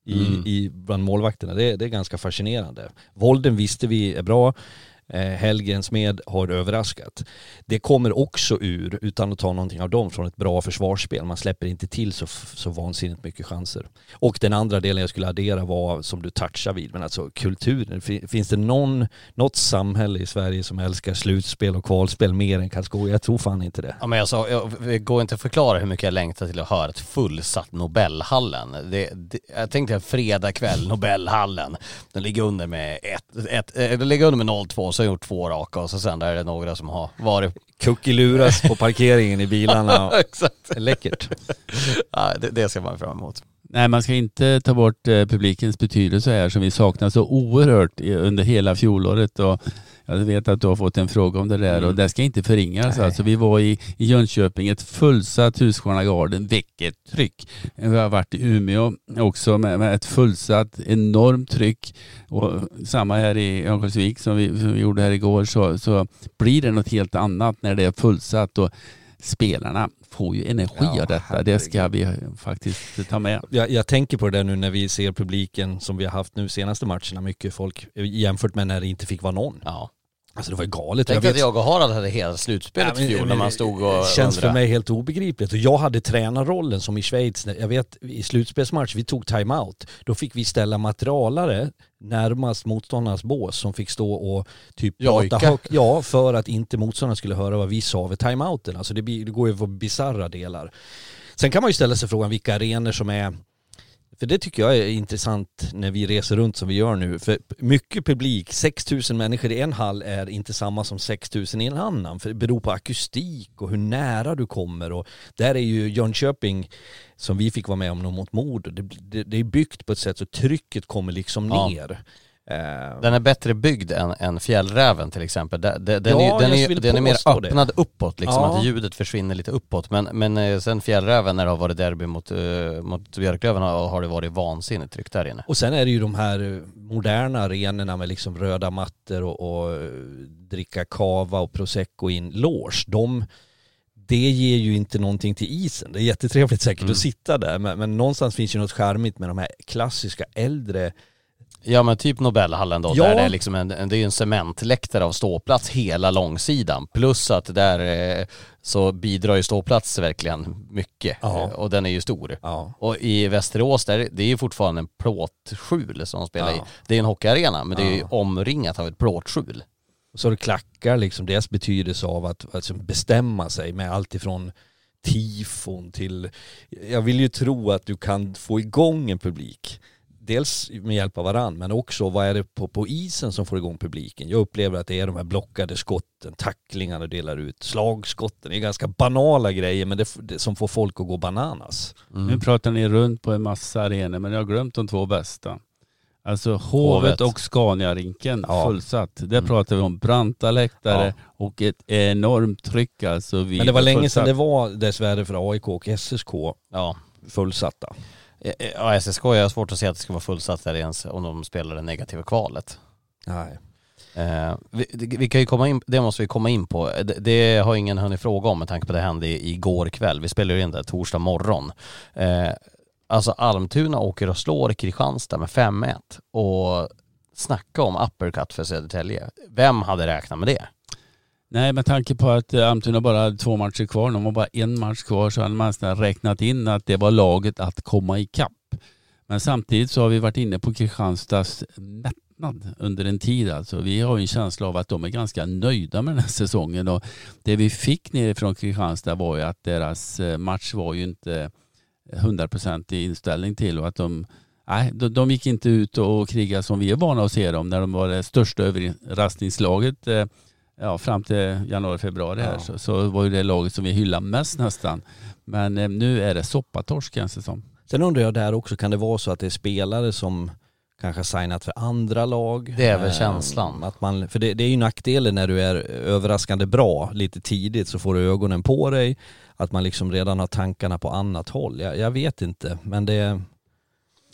i, mm. i bland målvakterna. Det, det är ganska fascinerande. Volden visste vi är bra. Eh, Helgens med har överraskat. Det kommer också ur, utan att ta någonting av dem, från ett bra försvarsspel. Man släpper inte till så, så vansinnigt mycket chanser. Och den andra delen jag skulle addera var, som du touchar vid, men alltså kulturen. Finns det någon, något samhälle i Sverige som älskar slutspel och kvalspel mer än Karlskoga? Jag tror fan inte det. Ja men alltså, jag det går inte att förklara hur mycket jag längtar till att höra ett fullsatt Nobelhallen. Det, det, jag tänkte en fredagkväll, Nobelhallen. Den ligger under med ett, ett, ett, den ligger under med 0-2 så har gjort två raka och så sen där är det några som har varit Kuckeluras på parkeringen i bilarna. Exakt. Läckert. ja, det, det ser man fram emot. Nej, man ska inte ta bort eh, publikens betydelse här som vi saknar så oerhört i, under hela fjolåret. Och jag vet att du har fått en fråga om det där Mm. och det ska inte förringas. Nej. Alltså, vi var i, i Jönköping, ett fullsatt Husqvarna Garden, vilket tryck. Vi har varit i Umeå också med, med ett fullsatt enormt tryck. Och samma här i Örnsköldsvik som vi, som vi gjorde här igår så, så blir det något helt annat när det är fullsatt. Och spelarna får ju energi Ja, av detta. Det ska vi faktiskt ta med. Jag, jag tänker på det där nu när vi ser publiken som vi har haft nu senaste matcherna, mycket folk jämfört med när det inte fick vara någon. Ja. Alltså det var ju galet. Tänk Jag att vet- jag och Harald hade hela slutspelet i fjol när man det stod och känns för undrade. mig helt obegripligt. Och jag hade tränarrollen som i Schweiz. Jag vet i slutspelsmatch, vi tog timeout. Då fick vi ställa materialare närmast motståndarnas bås som fick stå och typ Jojka. prata högt. Ja, för att inte motståndarna skulle höra vad vi sa vid timeouten. Alltså det, det går ju på bisarra delar. Sen kan man ju ställa sig frågan vilka arenor som är för det tycker jag är intressant när vi reser runt som vi gör nu. För mycket publik, 6000 människor i en hall är inte samma som 6000 i en annan. För det beror på akustik och hur nära du kommer. Och där är ju Jönköping, som vi fick vara med om mot Modo, det, det, det är byggt på ett sätt så trycket kommer liksom Ja. ner. Eh, Den är bättre byggd än, än fjällräven till exempel. Den, den, Ja, är, den, är, den är mer påstå det. öppnad uppåt liksom, Ja. att ljudet försvinner lite uppåt. Men, men eh, sen fjällräven när det har varit derby mot, uh, mot Björklöven har, har det varit vansinnigt tryck där inne. Och sen är det ju de här eh, moderna arenorna med liksom röda mattor och, och eh, dricka cava och prosecco i en loge. De, det ger ju inte någonting till isen. Det är jättetrevligt säkert Mm. att sitta där men, men någonstans finns ju något charmigt med de här klassiska äldre Ja men typ Nobelhallen då, Ja. där det är liksom en, det är en cementläktare av ståplats hela långsidan. Plus att där eh, så bidrar ju ståplats verkligen mycket. Ja. Eh, Och den är ju stor. Ja. Och i Västerås där, det är ju fortfarande en plåtskjul som de spelar i. Det är en hockeyarena men det är ju omringat av ett plåtskjul. Så det klackar liksom, deras betydelse av att alltså, bestämma sig med allt ifrån tifon till, jag vill ju tro att du kan få igång en publik. Dels med hjälp av varann men också vad är det på, på isen som får igång publiken. Jag upplever att det är de här blockade skotten, tacklingarna delar ut, slagskotten. Det är ganska banala grejer men det, det som får folk att gå bananas. Mm. Nu pratar ni runt på en massa arenor men jag har glömt de två bästa. Alltså Hovet, Hovet. och Scania-rinken Ja. fullsatt. Där Mm. pratar vi om branta läktare Ja. och ett enormt tryck alltså. vid Men det var länge sedan det var dessvärre för AIK och SSK Ja. fullsatta. Eh, eh, Ja, SSK jag har svårt att se att det ska vara fullsatt där ens om de spelar det negativa kvalet. Nej. Eh, vi, vi kan ju komma in, det måste vi komma in på. Det, det har ingen hunnit fråga om med tanke på det hände igår kväll. Vi spelar ju in det torsdag morgon. Eh, alltså Almtuna åker och slår Kristianstad med 5-1 och snacka om uppercut för Södertälje. Vem hade räknat med det? Nej, med tanke på att eh, Almtuna bara hade två matcher kvar, de var bara en match kvar, så hade man nästan räknat in att det var laget att komma ikapp. Men samtidigt så har vi varit inne på Kristianstads mättnad under en tid. Alltså. Vi har en känsla av att de är ganska nöjda med den här säsongen. Och det vi fick nerifrån Kristianstad var ju att deras eh, match var ju inte hundraprocentig inställning till och att de Nej, de, de gick inte ut och krigade som vi är vana att se dem när de var det största överraskningslaget eh, ja, fram till januari, februari här Ja. så, så var ju det laget som vi hyllar mest nästan. Men eh, nu är det soppatorsk känns det som. Sen undrar jag där också, kan det vara så att det är spelare som kanske har signat för andra lag? Det är väl Eh, känslan. Att man, för det, det är ju nackdelen när du är överraskande bra lite tidigt så får du ögonen på dig. Att man liksom redan har tankarna på annat håll. Jag, jag vet inte, men det...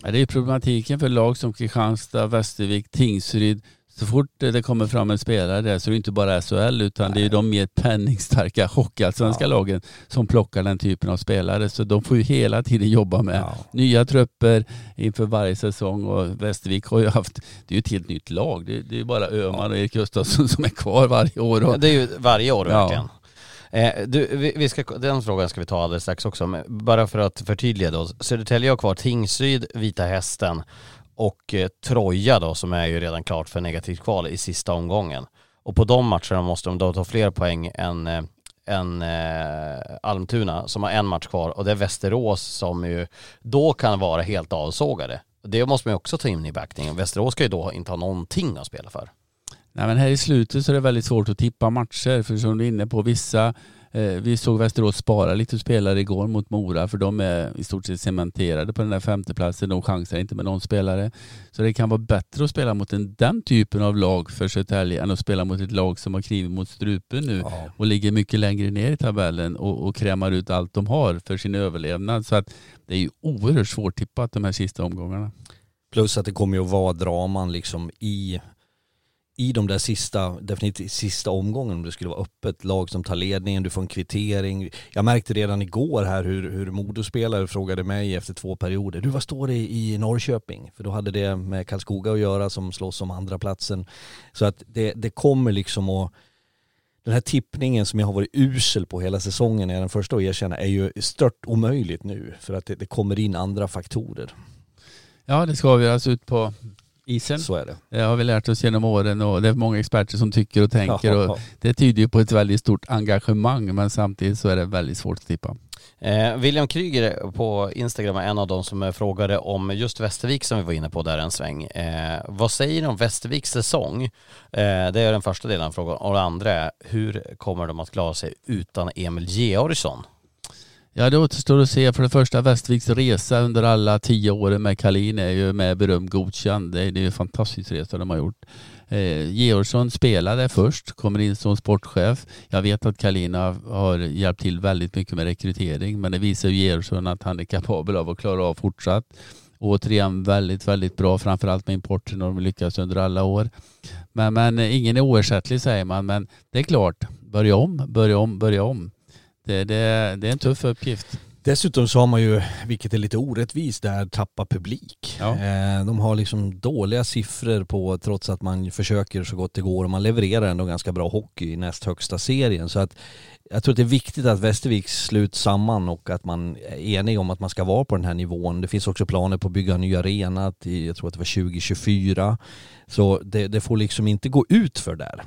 Ja, Det är ju problematiken för lag som Kristianstad, Västervik, Tingsryd. Så fort det kommer fram en spelare där så är det inte bara SHL utan det är de mer penningstarka hockeyallsvenska Ja. lagen som plockar den typen av spelare. Så de får ju hela tiden jobba med Ja. nya trupper inför varje säsong och Västervik har ju haft, det är ju ett helt nytt lag. Det, det är ju bara Öhman och Erik Gustafsson som är kvar varje år. Och, Det är ju varje år Ja. verkligen. Eh, du, vi, vi ska, den frågan ska vi ta alldeles strax också, men bara för att förtydliga då. Södertälje har kvar Tingsryd, Vita Hästen och eh, Troja då som är ju redan klart för negativt kval i sista omgången. Och på de matcherna måste de då ta fler poäng än, eh, än eh, Almtuna som har en match kvar och det är Västerås som ju då kan vara helt avsågade. Det måste man ju också ta in i backningen. Västerås ska ju då inte ha någonting att spela för. Nej, men här i slutet så är det väldigt svårt att tippa matcher för som du är inne på vissa vi såg Västerås spara lite spelare igår mot Mora för de är i stort sett cementerade på den där femteplatsen. De chansar inte med någon spelare. Så det kan vara bättre att spela mot en, den typen av lag för Södertälje än att spela mot ett lag som har knivit mot strupen nu Ja. och ligger mycket längre ner i tabellen och, och krämar ut allt de har för sin överlevnad. Så att det är ju oerhört svårtippat de här sista omgångarna. Plus att det kommer ju att vara draman liksom i, i de där sista, definitivt sista omgången om det skulle vara öppet, lag som tar ledningen, du får en kvittering. Jag märkte redan igår här hur, hur Modospelare frågade mig efter två perioder, du vad står det i Norrköping? För då hade det med Karlskoga att göra som slåss om andra platsen. Så att det, det kommer liksom att den här tippningen som jag har varit usel på hela säsongen, är jag den första att erkänna, är ju stört omöjligt nu. För att det, det kommer in andra faktorer. Ja, det ska avgöras alltså ut på isen. Så är det. Det har vi lärt oss genom åren och det är många experter som tycker och tänker. Ja, Och det tyder ju på ett väldigt stort engagemang men samtidigt så är det väldigt svårt att tippa. Eh, William Kryger på Instagram är en av de som eh, frågade om just Västervik som vi var inne på där en sväng. Eh, vad säger ni om Västerviks säsong? Eh, det är den första delen av frågan. Och det andra är, hur kommer de att klara sig utan Emil Georgsson? Ja, det återstår att se. För det första, Västerviks resa under alla tio åren med Kalin är ju med beröm godkänd. Det är, ju en fantastisk resa de har gjort. Eh, Georgsson spelade först, kommer in som sportchef. Jag vet att Kalina har, hjälpt till väldigt mycket med rekrytering, men det visar ju Georgsson att han är kapabel av att klara av fortsatt. Och återigen väldigt, väldigt bra, framförallt med importen och de lyckas under alla år. Men, men ingen är oersättlig säger man, men det är klart, börja om, börja om, börja om. Det, det, det är en tuff uppgift. Dessutom så har man ju, vilket är lite orättvist, där tappa publik. Ja. Eh, de har liksom dåliga siffror på, trots att man försöker så gott det går och man levererar ändå ganska bra hockey i näst högsta serien. Så att jag tror att det är viktigt att Västervik sluts samman och att man är enig om att man ska vara på den här nivån. Det finns också planer på att bygga en ny arena till, jag tror att det var 2024. Så det, det får liksom inte gå ut för där.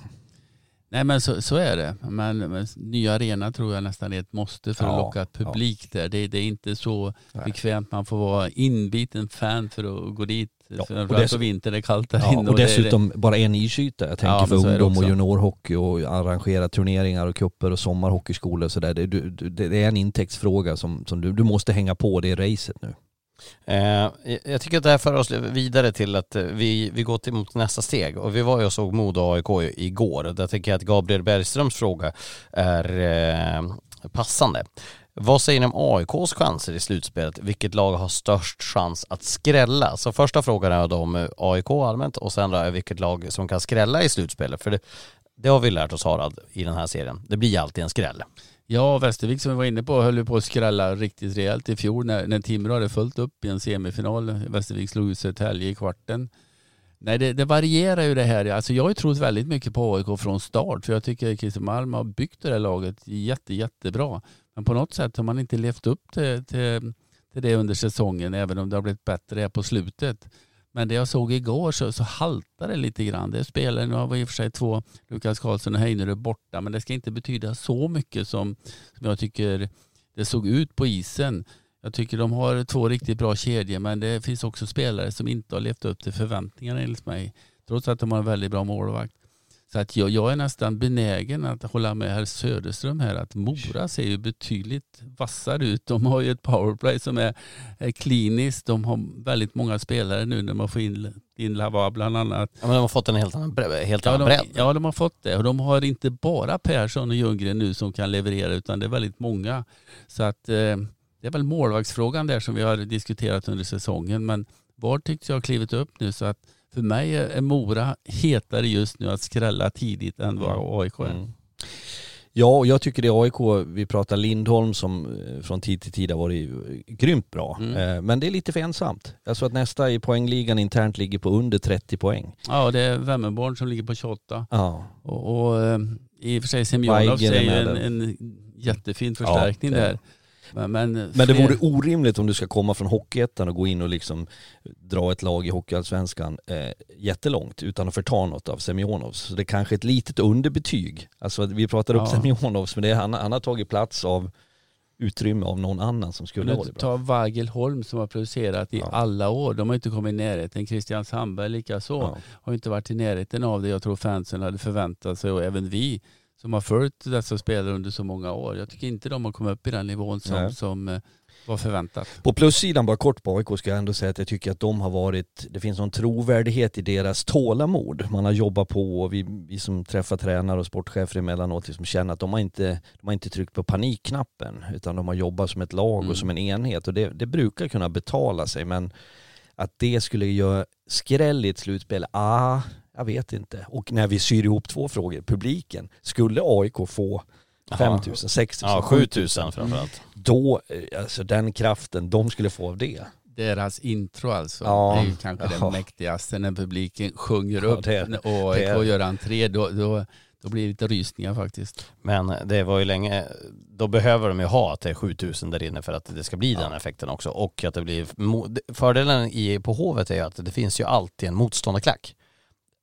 Nej men så, så är det. Men, men nya arena tror jag nästan är ett måste för att Ja, locka publik där. Det, det är inte så Nej. bekvämt. Man får vara inbiten fan för att gå dit. Ja, och dess- det är kallt där Ja, inne. och det- dessutom bara en isyta. Jag tänker Ja, för det ungdom och juniorhockey och arrangera turneringar och kupper och sommarhockeyskolor och sådär. Det, det är en intäktsfråga som, som du, du måste hänga på det racet nu. Eh, jag tycker att det här för oss vidare till att eh, vi, vi går till mot nästa steg och vi var ju och såg Modo AIK igår. Där tycker jag att Gabriel Bergströms fråga är eh, passande. Vad säger ni om AIKs chanser i slutspelet? Vilket lag har störst chans att skrälla? Så första frågan är då om eh, AIK allmänt och sen då är vilket lag som kan skrälla i slutspelet. För det, det har vi lärt oss Harald i den här serien. Det blir alltid en skräll. Ja, Västervik som vi var inne på höll ju på att skrälla riktigt rejält i fjol när, när Timrå hade följt upp i en semifinal. Västervik slog ut Södertälje i kvarten. Nej, det, det varierar ju det här. Alltså jag har ju trott väldigt mycket på AIK från start för jag tycker Christer Malm har byggt det här laget jätte, jättebra. Men på något sätt har man inte levt upp till, till, till det under säsongen även om det har blivit bättre här på slutet. Men det jag såg igår så, så haltade det lite grann. Det spelar, nu var i och för sig två, Lukas Karlsson och Heinerö borta, men det ska inte betyda så mycket som, som jag tycker det såg ut på isen. Jag tycker de har två riktigt bra kedjor, men det finns också spelare som inte har levt upp till förväntningarna enligt mig. Trots att de har en väldigt bra målvakt. Så att jag, jag är nästan benägen att hålla med herr Söderström här att Mora ser ju betydligt vassare ut. De har ju ett powerplay som är, är kliniskt. De har väldigt många spelare nu när man får in, in Lava bland annat. Ja, men de har fått en helt annan, bre- helt Ja annan de, bredd. ja, de har fått det. Och de har inte bara Persson och Ljunggren nu som kan leverera utan det är väldigt många. Så att eh, det är väl målvaktsfrågan där som vi har diskuterat under säsongen. Men var tyckte jag har klivit upp nu så att för mig är Mora hetare just nu att skrälla tidigt än vad AIK är. Mm. Ja, och jag tycker det är AIK, vi pratar Lindholm som eh, från tid till tid har varit eh, grymt bra. Mm. Eh, Men det är lite för ensamt. Jag tror att nästa i poängligan internt ligger på under 30 poäng. Ja, det är Vemmerborn som ligger på 28. Ja, Och, och i och för sig ju med en, en jättefin förstärkning är där. Men, men, Men det fler- vore orimligt om du ska komma från Hockeyettan och gå in och liksom dra ett lag i Hockeyallsvenskan eh, jättelångt utan att förta något av Semjonovs. Så det är kanske ett litet underbetyg. Alltså vi pratar upp Ja. Semjonovs men det är, han, han har tagit plats av utrymme av någon annan som skulle ha varit bra. ta Vagelholm som har producerat i Ja. alla år. De har inte kommit i närheten. Christian Sandberg likaså. Ja. Har inte varit i närheten av det jag tror fansen hade förväntat sig och även vi som har följt dessa spelare under så många år. Jag tycker inte de har kommit upp i den nivån som, Nej. som eh, var förväntat. På plussidan, bara kort på AIK, ska jag ändå säga att jag tycker att de har varit, det finns någon trovärdighet i deras tålamod. Man har jobbat på och vi, vi som träffar tränare och sportchefer emellanåt liksom känner att de har, inte, de har inte tryckt på panikknappen utan de har jobbat som ett lag Mm. och som en enhet och det, det brukar kunna betala sig men att det skulle göra skräll i ett slutspel, ah, jag vet inte. Och när vi syr ihop två frågor, publiken, skulle AIK få 5 000, 6 000, Ja, 7 000, 7000 framförallt. då, eh, alltså den kraften de skulle få av det. Deras intro alltså, Ja. det är ju kanske Ja. det mäktigaste när publiken sjunger Ja, upp det- och AIK gör entré. Då, då, då blir det lite rysningar faktiskt. Men det var ju länge, då behöver de ju ha att det är 7000 där inne för att det ska bli den effekten också. Och att det blir, fördelen i, på Hovet är ju att det finns ju alltid en motståndarklack.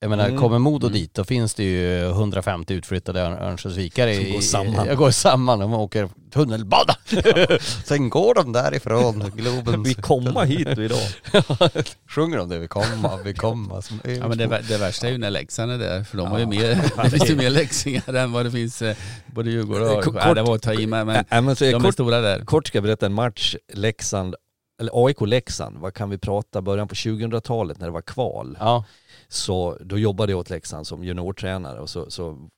Jag menar, Mm. kommer Modo Mm. dit då finns det ju 150 utflyttade Örn- Örnsköldsvikare Som i- går samman. Jag går samman, de åker tunnelbana. Sen går de därifrån, Globen. Vi komma hit idag. Sjunger de det? Vi komma, vi komma. Som Ja, men det, det värsta är ju när Leksand är där, för de har ju mer, det finns ju mer leksingar än vad det finns eh, både Djurgården och Kort- AIK. Ja, det var att ta i med, men Äh, men så är de är kort, stora där. kort ska jag berätta en match, Leksand, eller AIK-Leksand, vad kan vi prata, början på 2000-talet när det var kval. Ja, så då jobbade jag åt Leksand som juniortränare och så, så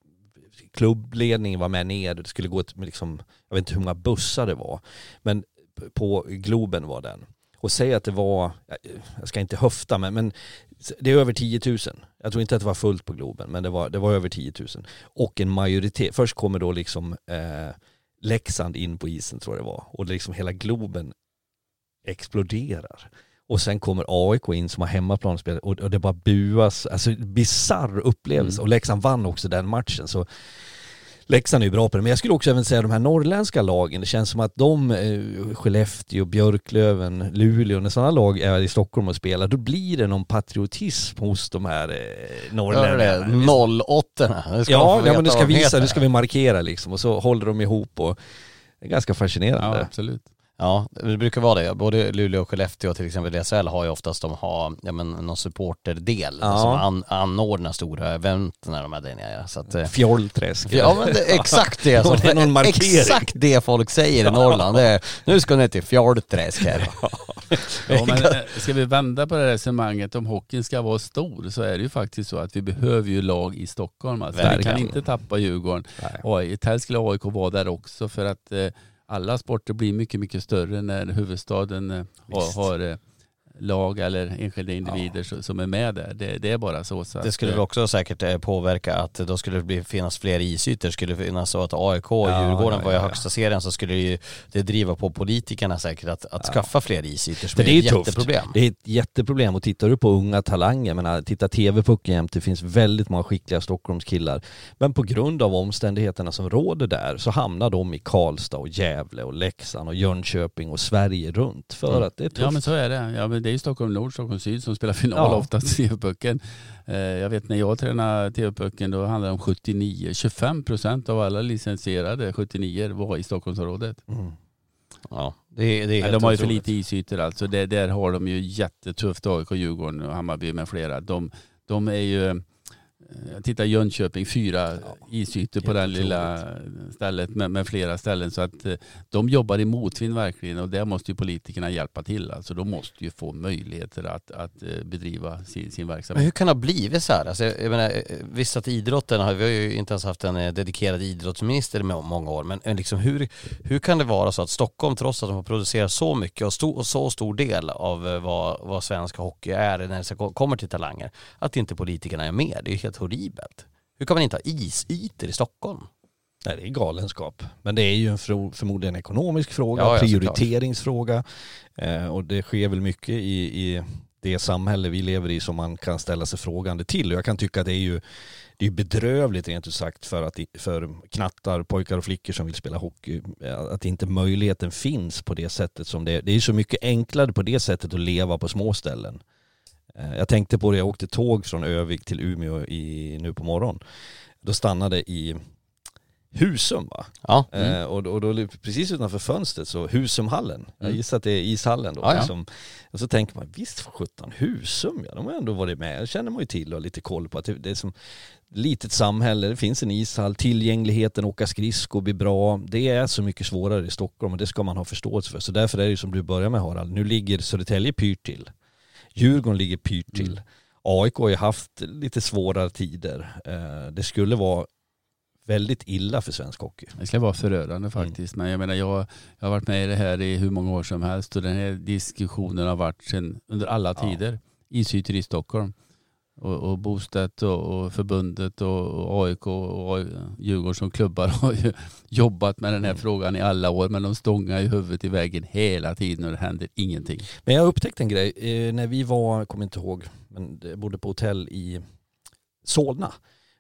klubbledningen var med ner, det skulle gå ett, liksom, jag vet inte hur många bussar det var, men på Globen var den. Och säg att det var, jag ska inte höfta men, men det är över 10 000. Jag tror inte att det var fullt på Globen men det var, det var över 10 000. Och en majoritet, först kommer då liksom eh, Leksand in på isen tror jag det var och liksom hela Globen exploderar. Och sen kommer AIK in som har hemmaplansspel och, och det bara buas, alltså bisarr upplevelse. Mm. Och Leksand vann också den matchen så Leksand är ju bra på det, men jag skulle också även säga de här norrländska lagen, det känns som att de, eh, Skellefteå, Björklöven, Luleå, när sådana lag är i Stockholm och spelar, då blir det någon patriotism hos de här eh, norrlänningarna. det? 08 Nu ska Ja, ja men du ska visa, nu ska vi markera liksom och så håller de ihop och det är ganska Ja, fascinerande. absolut. Ja, det brukar vara det. Både Luleå och Skellefteå till exempel i SHL har ju oftast de har, ja men någon supporterdel Ja. som an, anordnar stora event när de är där nere. Så att, eh, Fjollträsk. ja men det exakt det som, Det är någon markering. exakt det folk säger i Norrland. Det är, nu ska ni till Fjollträsk här. Ja, men eh, ska vi vända på det resonemanget om hockeyn ska vara stor så är det ju faktiskt så att vi behöver ju lag i Stockholm. Alltså. Vi kan inte tappa Djurgården. Nej. Helst skulle AIK vara där också för att eh, alla sporter blir mycket, mycket större när huvudstaden eh, har, har eh, lag eller enskilda individer så- som är med där. Det, det är bara så. så Det att, skulle eh, väl också säkert eh, påverka att då skulle det bli, finnas fler isytor. Skulle det finnas så att AIK och Ja, Djurgården ja, var i ja, ja. högsta serien så skulle det ju det driva på politikerna säkert att, att Ja. skaffa fler isytor som För är det är ett tufft. jätteproblem. Det är ett jätteproblem och tittar du på unga talanger, men titta TV-pucken jämt, det finns väldigt många skickliga Stockholmskillar. Men på grund av omständigheterna som råder där så hamnar de i Karlstad och Gävle och Leksand och Jönköping och Sverige runt för Mm. att det är tufft. Ja men så är det. Ja, men det är ju Stockholm Nord, Stockholm Syd som spelar final Ja. oftast i TV-pucken. Eh, Jag vet när jag tränade TV-pucken då handlade det om 79, 25 procent av alla licensierade 79 var i Stockholmsområdet. Mm. Ja, det, är- det är helt de har ju för lite isytor alltså. Det, där har de ju jättetufft AIK, Djurgården och Hammarby med flera. De, de är ju, eh, jag tittar Jönköping, fyra isytor på den lilla stället med, med flera ställen. Så att eh, de jobbar i motvind verkligen och där måste ju politikerna hjälpa till. Alltså de måste ju få möjligheter att, att eh, bedriva sin, sin Men verksamhet. hur kan det ha blivit så här? Alltså, jag menar, visst att idrotten, har, vi har ju inte ens haft en dedikerad idrottsminister i må- många år, men liksom hur, hur kan det vara så att Stockholm, trots att de har producerat så mycket och, sto, och så stor del av vad, vad svensk hockey är när det kommer till talanger, att inte politikerna är med? Det är helt horribelt. Hur kan man inte ha isytor i Stockholm? Nej, det är galenskap. Men det är ju en förmodligen ekonomisk fråga, Ja, ja, prioriteringsfråga. Eh, och det sker väl mycket i, i det samhälle vi lever i som man kan ställa sig frågande till. Och jag kan tycka att det är ju det är bedrövligt rent ut sagt för, att, för knattar, pojkar och flickor som vill spela hockey. eh, Att inte möjligheten finns på det sättet som det är. Det är så mycket enklare på det sättet att leva på små ställen. Eh, Jag tänkte på det, jag åkte tåg från Övik till Umeå i, nu på morgon. Då stannade i Husum va? Ja. Eh, och, och då precis utanför fönstret så Husumhallen, jag Mm. gissar att det är ishallen då. Ja, ja. Liksom. Och så tänker man, visst för sjutton, Husum ja, de har ändå varit med, det känner man ju till och har lite koll på att det, det är som litet samhälle, det finns en ishall, tillgängligheten, åka skridskor blir bra. Det är så mycket svårare i Stockholm och det ska man ha förståelse för. Så därför är det som du börjar med Harald, nu ligger Södertälje pyrt till. Djurgården ligger pyrt till. Mm. AIK har ju haft lite svårare tider. Eh, Det skulle vara väldigt illa för svensk hockey. Det skulle vara förödande faktiskt. Men jag menar jag, jag har varit med i det här i hur många år som helst och den här diskussionen har varit sedan, under alla Ja. tider. Isytor i Stockholm. Och, och Bostedt och, och förbundet och, och AIK och AI Djurgården som klubbar har ju jobbat med den här Mm. frågan i alla år men de stångar ju huvudet i väggen hela tiden och det händer ingenting. Men jag upptäckte en grej, eh, när vi var, kommer inte ihåg, men det bodde på hotell i Solna,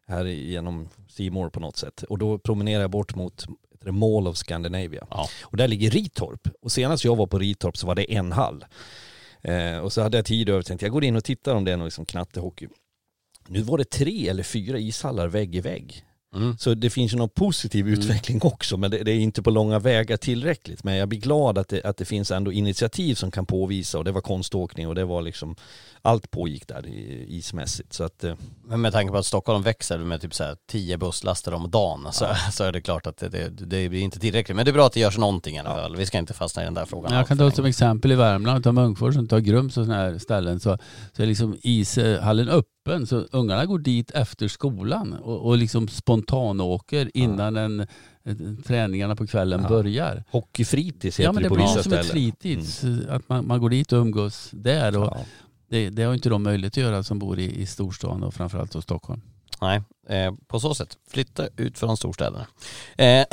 här genom Seymour på något sätt. Och då promenerade jag bort mot det Mall of Scandinavia. Ja. Och där ligger Ritorp. Och senast jag var på Ritorp så var det en hall. Eh, och så hade jag tid över och tänkte jag går in och tittar om det är någon liksom knattehockey. Nu var det tre eller fyra ishallar vägg i vägg. Mm. Så det finns ju någon positiv Mm. utveckling också men det, det är inte på långa vägar tillräckligt. Men jag blir glad att det, att det finns ändå initiativ som kan påvisa och det var konståkning och det var liksom allt pågick där ismässigt. Så att, eh, Men med tanke på att Stockholm växer med typ så här 10 busslaster om dagen så, så är det klart att det, det, det blir inte tillräckligt. Men det är bra att det görs någonting i alla fall. Vi ska inte fastna i den där frågan. Jag kan ta som exempel i Värmland, ta Munkfors ta Grums och sådana här ställen så, så är liksom ishallen öppen så ungarna går dit efter skolan och, och liksom spontanåker innan en, en, träningarna på kvällen Ja. börjar. hockeyfritids heter Ja men det på blir vissa som ett ställen. fritids, att man, man går dit och umgås där och Ja. Det, det har inte de möjlighet att göra som bor i, i storstan och framförallt då Stockholm. Nej, eh, på så sätt. Flytta ut från storstäderna. Eh,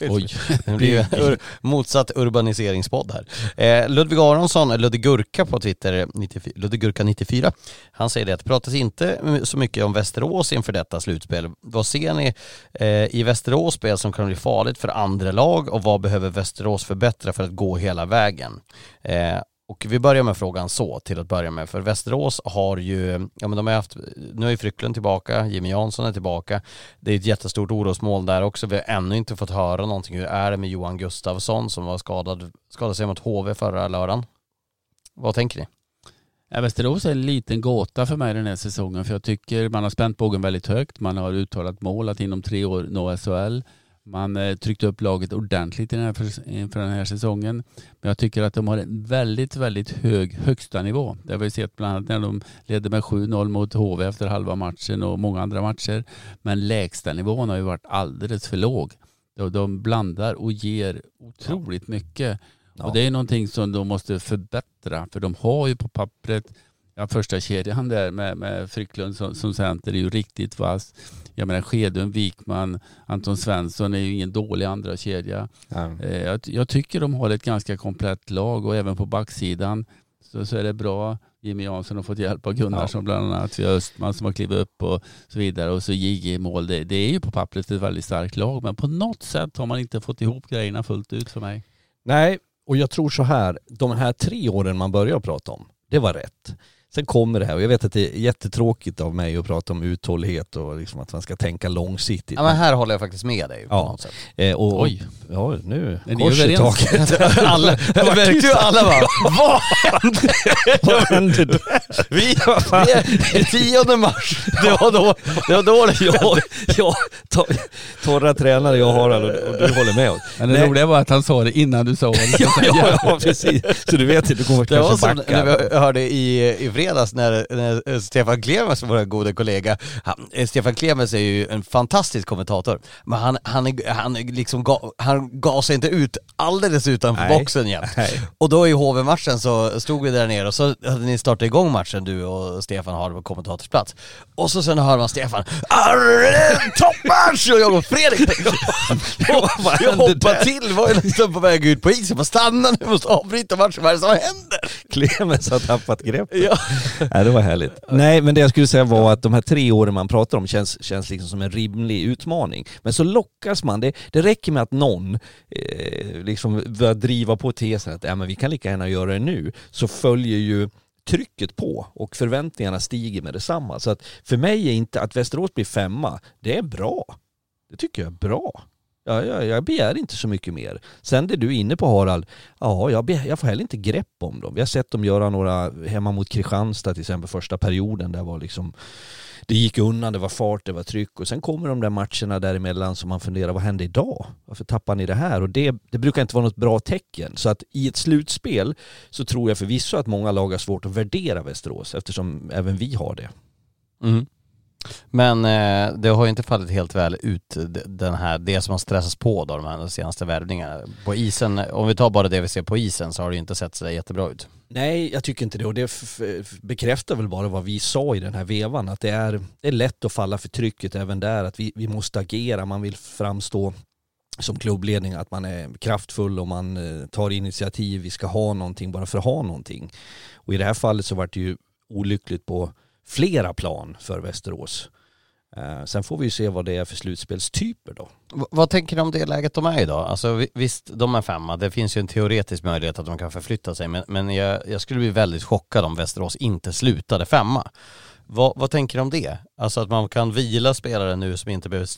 Oj. Det blir ur, motsatt urbaniseringspodd här. Eh, Ludvig Aronsson, Ludvig Gurka på Twitter, 94, Ludvig Gurka 94, han säger det att det pratas inte så mycket om Västerås inför detta slutspel. Vad ser ni eh, i Västerås spel som kan bli farligt för andra lag och vad behöver Västerås förbättra för att gå hela vägen? Och vi börjar med frågan så till att börja med, för Västerås har ju, ja men de har haft, nu är ju Frycklund tillbaka, Jimmy Jansson är tillbaka, det är ett jättestort orosmål där också, vi har ännu inte fått höra någonting, hur är det med Johan Gustafsson som var skadad, skadade sig mot HV förra lördagen? Vad tänker ni? Ja, Västerås är en liten gåta för mig den här säsongen för jag tycker man har spänt bågen väldigt högt. Man har uttalat mål att inom tre år nå SHL. Man eh, tryckte upp laget ordentligt i den här, för- inför den här säsongen. Men jag tycker att de har en väldigt, väldigt hög högsta nivå. Det har vi sett bland annat när de ledde med 7-0 mot HV efter halva matchen och många andra matcher. Men lägsta nivån har ju varit alldeles för låg. De, de blandar och ger otroligt mycket. Ja. Och det är någonting som de måste förbättra för de har ju på pappret Ja, första kedjan där med, med Frycklund som, som center är ju riktigt vass. Jag menar Skedun, Wikman, Anton Svensson är ju ingen dålig andra kedja. Ja. Eh, jag, jag tycker de har ett ganska komplett lag och även på backsidan så, så är det bra. Jimmy Jansson har fått hjälp av Gunnarsson bland annat. Vi har Östman som har klivit upp och så vidare. Och så JG i mål. Det, det är ju på pappret ett väldigt starkt lag men på något sätt har man inte fått ihop grejerna fullt ut för mig. Nej, och jag tror så här, de här tre åren man börjar prata om, det var rätt. Sen kommer det här och jag vet att det är jättetråkigt av mig att prata om uthållighet och liksom att man ska tänka långsiktigt. Ja men här håller jag faktiskt med dig på Ja. något sätt. Eh, och, Oj. Ja, nu Är ni kors i taket. alla, ju alla bara, vad hände? Vad hände där? Vi, vi är 10 mars, det var då det, var då det Ja, ja, to- torra tränare jag har och, och du håller med oss. Men det Nej. roliga var att han sa det innan du sa det. Ja, ja, ja, precis. Så du vet inte, du kommer Det var kanske som backa. när vi hörde i, i fredags när, när Stefan Klemens, vår goda kollega, han, eh, Stefan Klemens är ju en fantastisk kommentator, men han, han, han, liksom ga, han gav sig inte ut alldeles utanför Nej. boxen jämt. Och då i HV-matchen så stod vi där nere och så hade ni startat igång matchen du och Stefan har på kommentatorsplats. Och så sen hör man Stefan, "Arr, toppmatch! Och jag och Fredrik, jag, jag hoppar där? till, var ju nästan på väg ut på isen, bara stanna nu, måste avbryta matchen, vad är det som händer? Clemens har tappat greppet. Ja. Nej, det var härligt. Nej, men det jag skulle säga var att de här tre åren man pratar om känns, känns liksom som en rimlig utmaning. Men så lockas man, det, det räcker med att någon eh, liksom börjar driva på tesen att ja, men vi kan lika gärna göra det nu, så följer ju trycket på och förväntningarna stiger med detsamma. Så att för mig är inte att Västerås blir femma, det är bra. Det tycker jag är bra. Jag, jag, jag begär inte så mycket mer. Sen det du är inne på Harald, ja jag, begär, jag får heller inte grepp om dem. Vi har sett dem göra några hemma mot Kristianstad till exempel första perioden. Där var liksom, det gick undan, det var fart, det var tryck och sen kommer de där matcherna däremellan som man funderar, vad hände idag? Varför tappar ni det här? Och det, det brukar inte vara något bra tecken. Så att i ett slutspel så tror jag förvisso att många lag har svårt att värdera Västerås eftersom även vi har det. Mm. Men eh, det har ju inte fallit helt väl ut den här, det som har stressats på då, de här senaste värvningarna. På isen, om vi tar bara det vi ser på isen så har det ju inte sett så jättebra ut. Nej, jag tycker inte det och det bekräftar väl bara vad vi sa i den här vevan att det är, det är lätt att falla för trycket även där att vi, vi måste agera, man vill framstå som klubbledning att man är kraftfull och man eh, tar initiativ, vi ska ha någonting bara för att ha någonting. Och i det här fallet så vart det ju olyckligt på flera plan för Västerås. Eh, sen får vi ju se vad det är för slutspelstyper då. V vad tänker du om det läget de är i idag? Alltså visst, de är femma. Det finns ju en teoretisk möjlighet att de kan förflytta sig. Men, men jag, jag skulle bli väldigt chockad om Västerås inte slutade femma. Vad, vad tänker du om det? Alltså att man kan vila spelare nu som inte behöver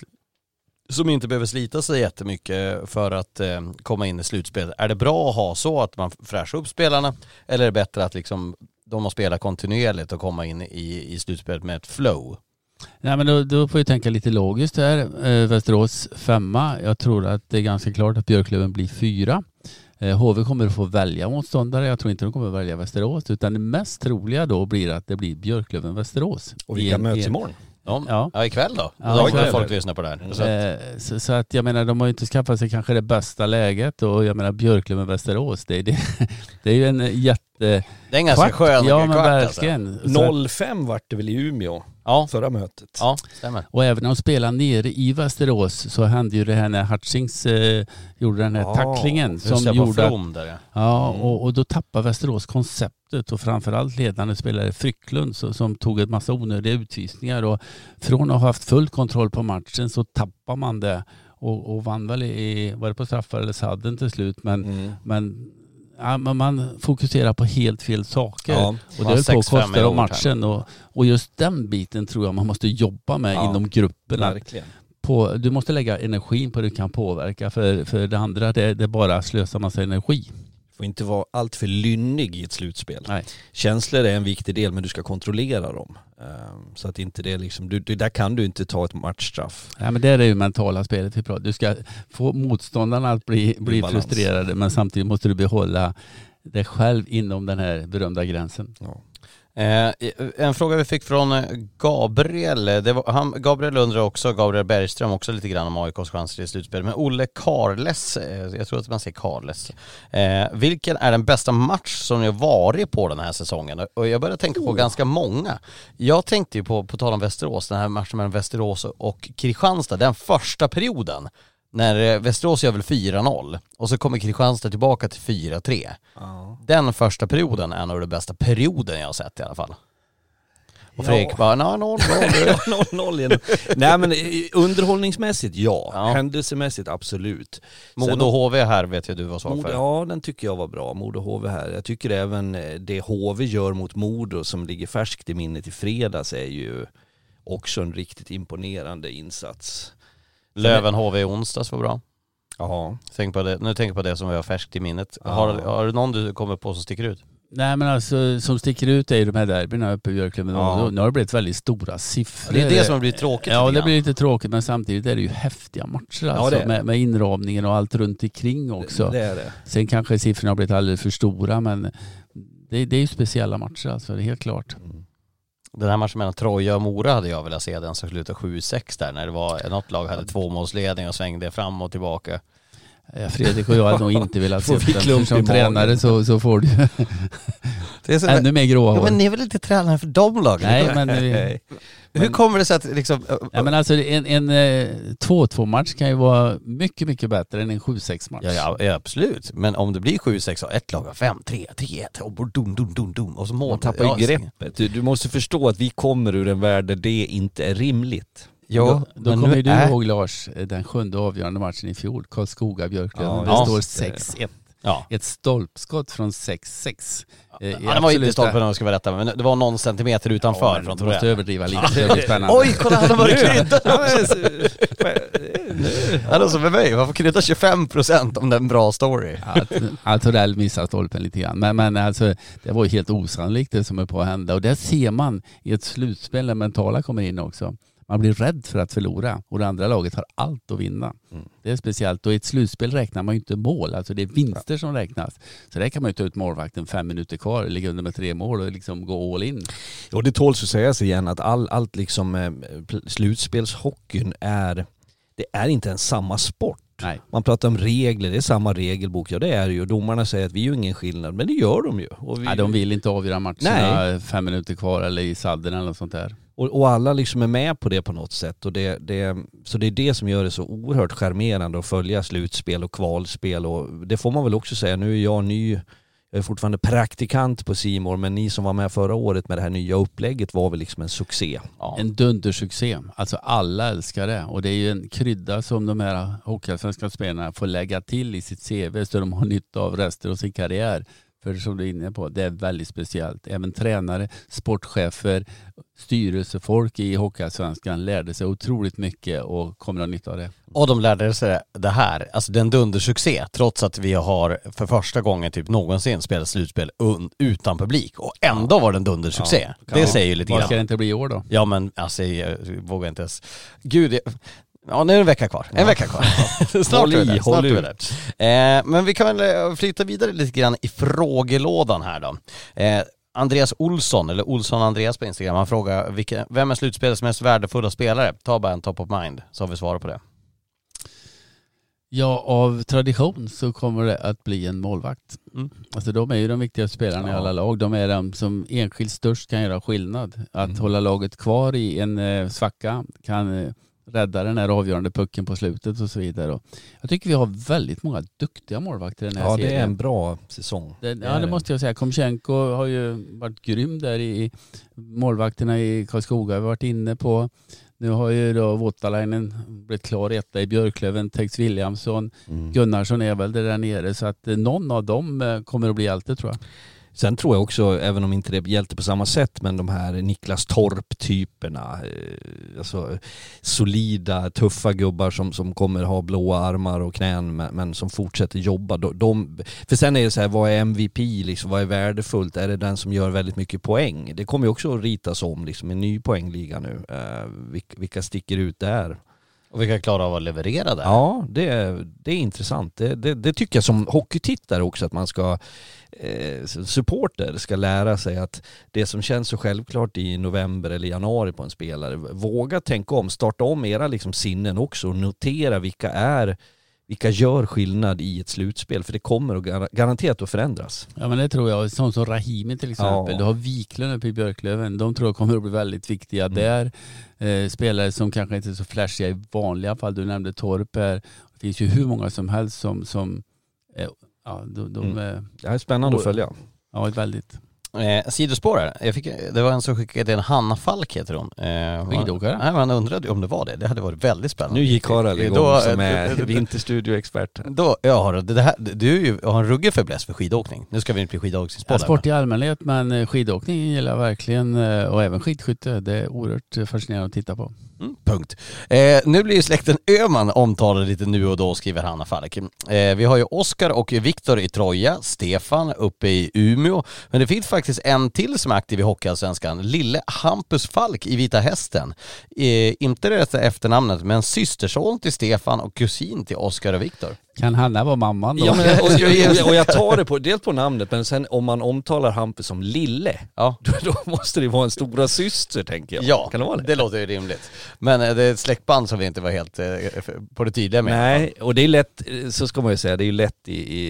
som inte behöver slita sig jättemycket för att eh, komma in i slutspelet. Är det bra att ha så att man fräschar upp spelarna eller är det bättre att liksom de har spelat kontinuerligt och komma in i, i slutspelet med ett flow? Nej men då, då får vi tänka lite logiskt här. Eh, Västerås femma. Jag tror att det är ganska klart att Björklöven blir fyra. Eh, HV kommer att få välja motståndare. Jag tror inte de kommer att välja Västerås utan det mest troliga då blir att det blir Björklöven-Västerås. Och vilka möts imorgon? De, ja. ja, ikväll då. Ja, då ikväll. folk lyssnar på det här. Så att, eh, så, så att jag menar, de har ju inte skaffat sig kanske det bästa läget och jag menar Björklöven Västerås, det, det, det är ju en jätte... Det är en ganska skön Ja men kvart verkligen. Alltså. 05 vart det väl i Umeå ja. förra mötet. Ja, stämmer. Och även när de spelade nere i Västerås så hände ju det här när Hutchings eh, gjorde den här ja, tacklingen. Som gjorde, From där, ja, ja mm. och, och då tappade Västerås konceptet och framförallt ledande spelare Frycklund så, som tog ett massa onödiga utvisningar och från att ha haft full kontroll på matchen så tappar man det och, och vann väl i, var det på straffar eller sadden till slut men, mm. men ja, man fokuserar på helt fel saker. Ja, och det höll på att kosta matchen. Och, och just den biten tror jag man måste jobba med ja, inom grupperna. På, du måste lägga energin på det du kan påverka. För, för det andra det, det bara slösa massa energi. Får inte vara alltför lynnig i ett slutspel. Nej. Känslor är en viktig del men du ska kontrollera dem. Ehm, så att inte det liksom, du, där kan du inte ta ett matchstraff. Ja men det är ju mentala spelet vi pratar Du ska få motståndarna att bli, bli frustrerade men samtidigt måste du behålla dig själv inom den här berömda gränsen. Ja. Eh, en fråga vi fick från eh, Gabriel, det var, han, Gabriel undrar också, Gabriel Bergström också lite grann om AIKs chanser i slutspel. Men Olle Karles, eh, jag tror att man säger Karles, eh, vilken är den bästa match som ni har varit på den här säsongen? Och jag började tänka på oh. ganska många. Jag tänkte ju på, på tal om Västerås, den här matchen mellan Västerås och Kristianstad, den första perioden när eh, Västerås gör väl 4-0 och så kommer Kristianstad tillbaka till 4-3. Ja. Den första perioden är nog den bästa perioden jag har sett i alla fall. Och Fredrik ja. bara, 0-0. 0-0 Nej men underhållningsmässigt ja. ja. Händelsemässigt absolut. Modo HV här vet jag du var svar för. Ja den tycker jag var bra, Modo HV här. Jag tycker även eh, det HV gör mot Modo som ligger färskt i minnet i fredags är ju också en riktigt imponerande insats. Löven HV i onsdags var bra. Ja. Tänk på det. Nu tänker jag på det som vi har färskt i minnet. Ja. Har, har du någon du kommer på som sticker ut? Nej men alltså som sticker ut är ju de här derbyna uppe i Björklöven. Ja. Nu har det blivit väldigt stora siffror. Det är det som har blivit tråkigt. Ja det blir lite tråkigt men samtidigt är det ju häftiga matcher alltså, ja, med, med inramningen och allt runt omkring också. Det, det är det. Sen kanske siffrorna har blivit alldeles för stora men det, det är ju speciella matcher alltså, det är helt klart. Mm. Den här matchen mellan Troja och Mora hade jag velat se den som slutade 7-6 där när det var, något lag hade tvåmålsledning och svängde fram och tillbaka. Ja, Fredrik och jag hade nog inte velat se den. Som tränare så, så får du det är så ännu mer gråa hår. Ja, men ni är väl inte tränare för de lagen? Nej, men vi, hur kommer det sig att liksom... Ja men alltså en, en 2-2 eh, match kan ju vara mycket, mycket bättre än en 7-6 match. Ja, ja, absolut. Men om det blir 7-6 och ett lag har 5-3, 3-1 och dum, dum, dum, dum och så mål. Man tappar ju greppet. Du, du måste förstå att vi kommer ur en värld där det inte är rimligt. Jo, då, då kommer du är... ihåg Lars, den sjunde avgörande matchen i fjol, Karlskoga-Björklöven. Ja, det står 6-1. Ja. Ett stolpskott från 6-6. Eh, ja, det var inte stolpen om jag ska vara rätta, men det var någon centimeter utanför. Ja, du måste överdriva lite, det blir spännande. Oj, kolla han har varit krydda! Alltså för mig, varför krydda 25% om det är en bra story? Att Torell missar stolpen lite grann. Men, men alltså, det var ju helt osannolikt det som är på att hända. Och det ser man i ett slutspel när mentala kommer in också. Man blir rädd för att förlora och det andra laget har allt att vinna. Mm. Det är speciellt och i ett slutspel räknar man ju inte mål, alltså det är vinster som räknas. Så där kan man ju ta ut målvakten fem minuter kvar, ligga under med tre mål och liksom gå all in. Och det tåls att sägas igen att all, allt liksom eh, slutspelshockeyn är, det är inte en samma sport. Nej. Man pratar om regler, det är samma regelbok. Ja det är det ju. Domarna säger att vi gör ingen skillnad, men det gör de ju. Vi, Nej, de vill inte avgöra matcherna Nej. fem minuter kvar eller i sadden eller något sånt där och, och alla liksom är med på det på något sätt. Och det, det, så det är det som gör det så oerhört charmerande att följa slutspel och kvalspel. Och det får man väl också säga, nu är jag ny, jag är fortfarande praktikant på Simor men ni som var med förra året med det här nya upplägget var väl liksom en succé. Ja. En dundersuccé. Alltså alla älskar det. Och det är ju en krydda som de här hockeyallsvenska spelarna får lägga till i sitt CV så de har nytta av resten av sin karriär. För som du är inne på, det är väldigt speciellt. Även tränare, sportchefer, styrelsefolk i Hockeyallsvenskan lärde sig otroligt mycket och kommer att ha nytta av det. Och de lärde sig det här, alltså det är en dundersuccé trots att vi har för första gången typ någonsin spelat slutspel utan publik och ändå var det en dundersuccé. Ja, det säger ju lite Vad ska det grann. inte bli i år då? Ja men alltså jag vågar inte ens. Gud, jag... Ja nu är det en vecka kvar, en vecka kvar. snart Håll är vi i, där, snart är där. Eh, men vi kan väl eh, flytta vidare lite grann i frågelådan här då. Eh, Andreas Olsson, eller Olsson Andreas på Instagram, han frågar vilka, vem är slutspelets mest värdefulla spelare? Ta bara en top of mind så har vi svarat på det. Ja, av tradition så kommer det att bli en målvakt. Mm. Alltså de är ju de viktigaste spelarna i Ja. alla lag. De är de som enskilt störst kan göra skillnad. Att Mm. hålla laget kvar i en eh, svacka kan eh, rädda den här avgörande pucken på slutet och så vidare. Och jag tycker vi har väldigt många duktiga målvakter i den här Ja serien. det är en bra säsong. Det, Det ja det måste jag säga. Komchenko har ju varit grym där i målvakterna i Karlskoga har vi varit inne på. Nu har ju då Voutalainen blivit klar etta i Björklöven, Tex Williamson, Mm. Gunnarsson är väl där nere så att eh, någon av dem eh, kommer att bli hjälte tror jag. Sen tror jag också, även om inte det hjälpte på samma sätt, men de här Niklas Torp-typerna, eh, alltså solida, tuffa gubbar som, som kommer ha blåa armar och knän men, men som fortsätter jobba. De, för sen är det så här, vad är MVP liksom, vad är värdefullt? Är det den som gör väldigt mycket poäng? Det kommer ju också att ritas om liksom, en ny poängliga nu. Eh, vilka, vilka sticker ut där? Och vilka klarar av att leverera där. Ja, det, är- det är intressant. Det, det, det tycker jag som hockeytittare också att man ska, eh, supporter ska lära sig att det som känns så självklart i november eller januari på en spelare, våga tänka om, starta om era liksom sinnen också och notera vilka är vilka gör skillnad i ett slutspel? För det kommer att gar- garanterat att förändras. Ja men det tror jag. Sån som Rahimi till exempel. Ja. Du har Wiklund uppe i Björklöven. De tror jag kommer att bli väldigt viktiga Mm. där. Eh, spelare som kanske inte är så flashiga i vanliga fall. Du nämnde Torp här. Det finns ju hur många som helst som, som eh, ja, de, de Mm. är Det här är spännande att följa. ja, väldigt Eh, sidospår här. Jag fick, det var en som skickade en Hanna Falk heter hon. Eh, Skidåkare? Nej men han undrade om det var det. Det hade varit väldigt spännande. Nu gick Harald igång Då- som är eh, vinterstudioexpert. Då, ja Harald, det här, du är ju, har en ruggig fäbless för skidåkning. Nu ska vi inte bli skidåkningspodd ja, Sport i allmänhet men eh, skidåkning gillar jag verkligen eh, och även skidskytte. Det är oerhört eh, fascinerande att titta på. Mm, punkt. Eh, nu blir ju släkten Öman omtalad lite nu och då skriver Hanna Falk. Eh, vi har ju Oskar och Viktor i Troja, Stefan uppe i Umeå. Men det finns faktiskt en till som är aktiv i Hockeyallsvenskan, lille Hampus Falk i Vita Hästen. Eh, inte det rätta efternamnet, men systerson till Stefan och kusin till Oskar och Viktor. Kan Hanna vara mamman då? Ja, men, och, och, och jag tar det på, dels på namnet men sen om man omtalar Hampus som lille, Ja. då, då måste det vara en stora syster tänker jag. Ja, kan det vara det? det låter ju rimligt. Men eh, det är ett släktband som vi inte var helt eh, på det tydliga med. Nej, och det är lätt, så ska man ju säga, det är ju lätt i, i,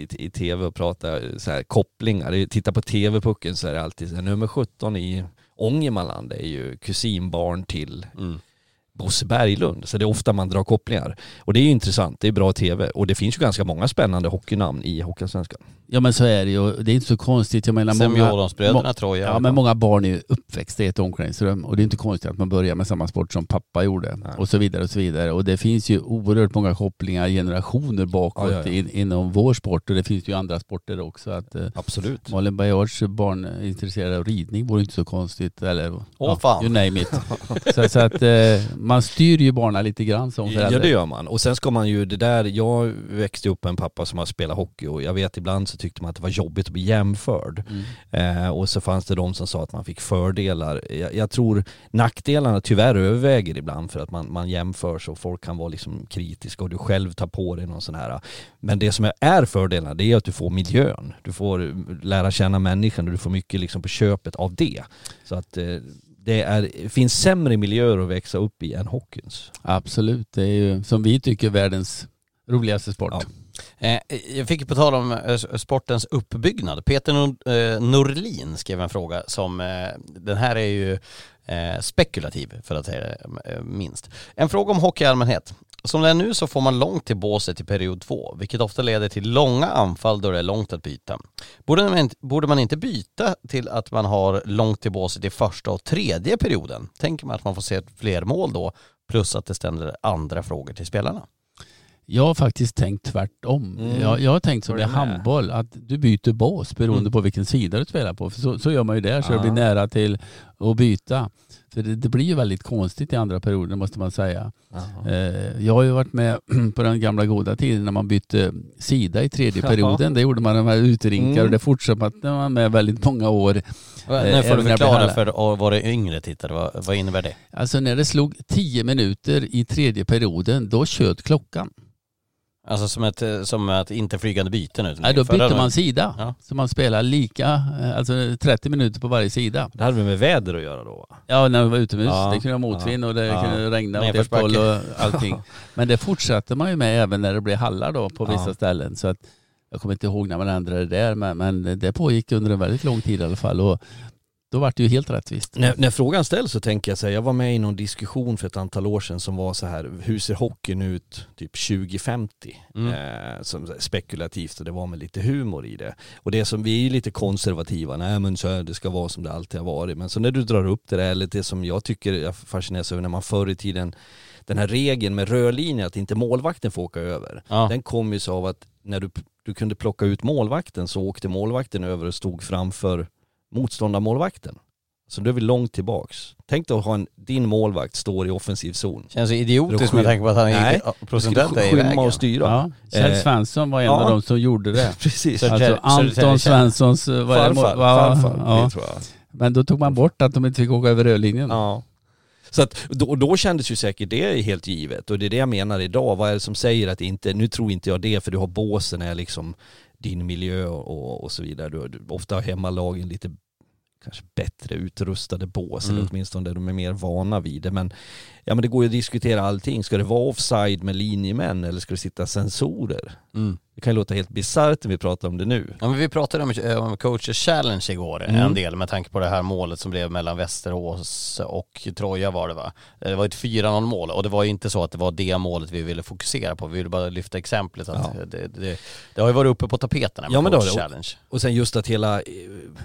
i, i tv att prata så här, kopplingar. Titta på tv-pucken så är det alltid så här, nummer 17 i Ångermanland är ju kusinbarn till Mm. Bosse Berglund. Så det är ofta man drar kopplingar. Och det är ju intressant, det är bra tv. Och det finns ju ganska många spännande hockeynamn i Hockeyallsvenskan. Ja men så är det ju. Det är inte så konstigt. Jag menar många, må- tror jag. Ja men många barn är ju uppväxt i ett omklädningsrum och det är inte konstigt att man börjar med samma sport som pappa gjorde Nej. och så vidare och så vidare. Och det finns ju oerhört många kopplingar generationer bakåt Ja, ja, ja. In, inom vår sport och det finns ju andra sporter också. Att, eh, Absolut. Malin Baryards barn är intresserade av ridning vore inte så konstigt. Eller, Åh, fan. You name it. så, så att eh, man styr ju barnen lite grann som Ja förälder. det gör man. Och sen ska man ju, det där, jag växte upp med en pappa som har spelat hockey och jag vet ibland så tyckte man att det var jobbigt att bli jämförd. Mm. Eh, och så fanns det de som sa att man fick fördelar. Jag, jag tror nackdelarna tyvärr överväger ibland för att man, man jämför så folk kan vara liksom kritiska och du själv tar på dig någon sån här. Men det som är fördelarna det är att du får miljön. Du får lära känna människan och du får mycket liksom på köpet av det. Så att eh, det är, finns sämre miljöer att växa upp i än hockeyns. Absolut, det är ju som vi tycker världens roligaste sport. Ja. Eh, jag fick på tal om eh, sportens uppbyggnad. Peter Nor- eh, Norlin skrev en fråga som, eh, den här är ju eh, spekulativ för att säga det eh, minst. En fråga om hockey i allmänhet. Som det är nu så får man långt till båset i period två, vilket ofta leder till långa anfall då det är långt att byta. Borde man, inte, borde man inte byta till att man har långt till båset i första och tredje perioden? Tänker man att man får se fler mål då, plus att det ställer andra frågor till spelarna? Jag har faktiskt tänkt tvärtom. Mm. Jag, jag har tänkt som Håller med. handboll, att du byter bås beroende Mm. på vilken sida du spelar på. För så, så gör man ju där, så det Ja. blir nära till att byta. För det, det blir ju väldigt konstigt i andra perioden måste man säga. Eh, Jag har ju varit med på den gamla goda tiden när man bytte sida i tredje Ja. perioden. Det gjorde man när man var uterinkar Mm. och det fortsatte man med väldigt många år. Nu får du förklara för våra yngre tittare, vad, vad innebär det? Alltså när det slog tio minuter i tredje perioden, då tjöt klockan. Alltså som ett, eh, som ett inte flygande byte nu? Nej, då Förra- bytte man sida. Ja. Så man spelar lika, eh, alltså 30 minuter på varje sida. Det hade väl med väder att göra då? Ja, när vi var utomhus. Ja. Det kunde vara motvind och det Ja. kunde regna åt ett håll och allting. Men det fortsatte man ju med även när det blev hallar då på vissa Ja. ställen. Så att, jag kommer inte ihåg när man ändrade det där, men, men det pågick under en väldigt lång tid i alla fall. Och då var det ju helt rättvist. När, när frågan ställs så tänker jag säga, jag var med i någon diskussion för ett antal år sedan som var så här, hur ser hockeyn ut typ 2050? Mm. Eh, som spekulativt och det var med lite humor i det. Och det som, vi är ju lite konservativa, nej men så här, det ska vara som det alltid har varit. Men så när du drar upp det där, eller det som jag tycker jag fascineras över när man förr i tiden, den här regeln med rödlinjen att inte målvakten får åka över. Ja. Den kom ju så av att när du, du kunde plocka ut målvakten så åkte målvakten över och stod framför motståndarmålvakten. Så då är vi långt tillbaks. Tänk dig att ha en, din målvakt står i offensiv zon. Känns idiotiskt med tanke på att han Nej, gick procentuellt är i skymma vägen. och styra. Ja, Kjell Eh, Svensson var en ja. av de som gjorde det. Precis. Så- Alltså Anton Svenssons... eh, vad är det? Farfar, Va- farfar, ja. det tror jag. Men då tog man bort att de inte fick åka över rödlinjen. Ja. Så att då, då kändes ju säkert det helt givet och det är det jag menar idag. Vad är det som säger att inte, nu tror inte jag det för du har båsen är liksom din miljö och, och så vidare. Du, du, ofta har hemmalagen lite kanske bättre utrustade bås Mm. eller åtminstone de är mer vana vid det. Men, ja, men det går ju att diskutera allting. Ska det vara offside med linjemän eller ska det sitta sensorer? Mm. Det kan ju låta helt bisarrt när vi pratar om det nu. Ja, men vi pratade om, eh, om coaches challenge igår Mm. en del med tanke på det här målet som blev mellan Västerås och Troja var det va? Det var ett 4-0 mål och det var ju inte så att det var det målet vi ville fokusera på. Vi ville bara lyfta exemplet att Ja. det, det, det har ju varit uppe på tapeten med Ja, men coach det. challenge. Och sen just att hela, eh,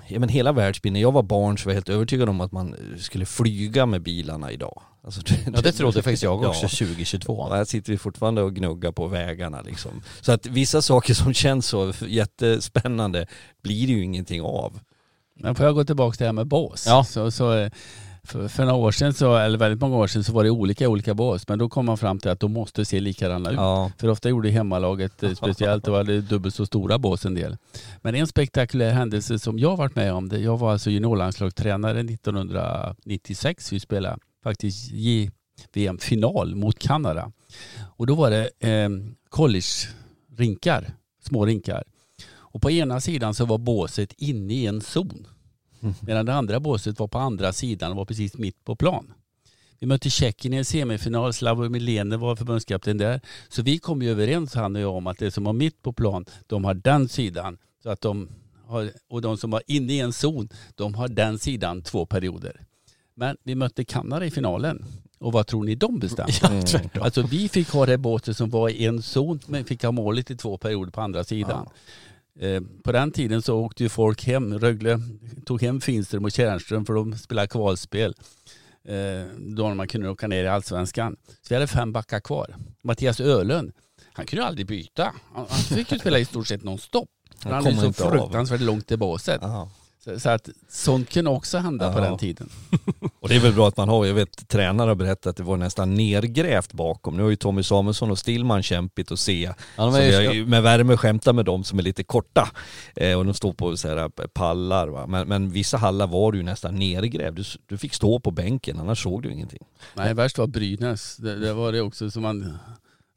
ja, men hela världsbilden, jag var barn så var jag helt övertygad om att man skulle flyga med bilarna idag. Alltså, Ja det trodde faktiskt jag också Ja. 2022. Ja, här sitter vi fortfarande och gnuggar på vägarna liksom. Så att vissa saker som känns så jättespännande blir det ju ingenting av. Men får jag gå tillbaka till det här med bås? Ja. Så, så, för, för några år sedan, så, eller väldigt många år sedan, så var det olika olika bås. Men då kom man fram till att de måste se likadana ut. Ja. För ofta gjorde hemmalaget eh, speciellt, det var det dubbelt så stora bås en del. Men en spektakulär händelse som jag varit med om, det, jag var alltså juniorlandslagstränare 1996. Vi spelade faktiskt VM-final mot Kanada. Och då var det eh, college-rinkar, små rinkar. Och på ena sidan så var båset inne i en zon. Medan det andra båset var på andra sidan och var precis mitt på plan. Vi mötte Tjeckien i en semifinal. Slavomir Lene var förbundskapten där. Så vi kom ju överens han och jag om att det som var mitt på plan, de har den sidan. Så att de har, och de som var inne i en zon, de har den sidan två perioder. Men vi mötte Kanada i finalen. Och vad tror ni de bestämde? Ja, tvärtom. Alltså vi fick ha det båset som var i en zon men fick ha målet i två perioder på andra sidan. Eh, på den tiden så åkte ju folk hem, Rögle tog hem Finström och Tjärnström för de spelade kvalspel. Eh, då man kunde åka ner i allsvenskan. Så vi hade fem backar kvar. Mattias Ölund, han kunde aldrig byta. Han, han fick ju spela i stort sett nonstop. Han, han är så fruktansvärt av. långt i båset. Aha. Så, så, att sånt kunde också hända Aha. på den tiden. Och det är väl bra att man har, jag vet tränare har berättat att det var nästan nergrävt bakom. Nu har ju Tommy Samuelsson och Stillman kämpigt att se. Ja, så vi med värme skämtar med dem som är lite korta. Eh, och de står på så här eh, pallar. Va? Men, men vissa hallar var du ju nästan nergrävd. Du, du fick stå på bänken, annars såg du ingenting. Nej, värst var Brynäs. Det, det var det också som man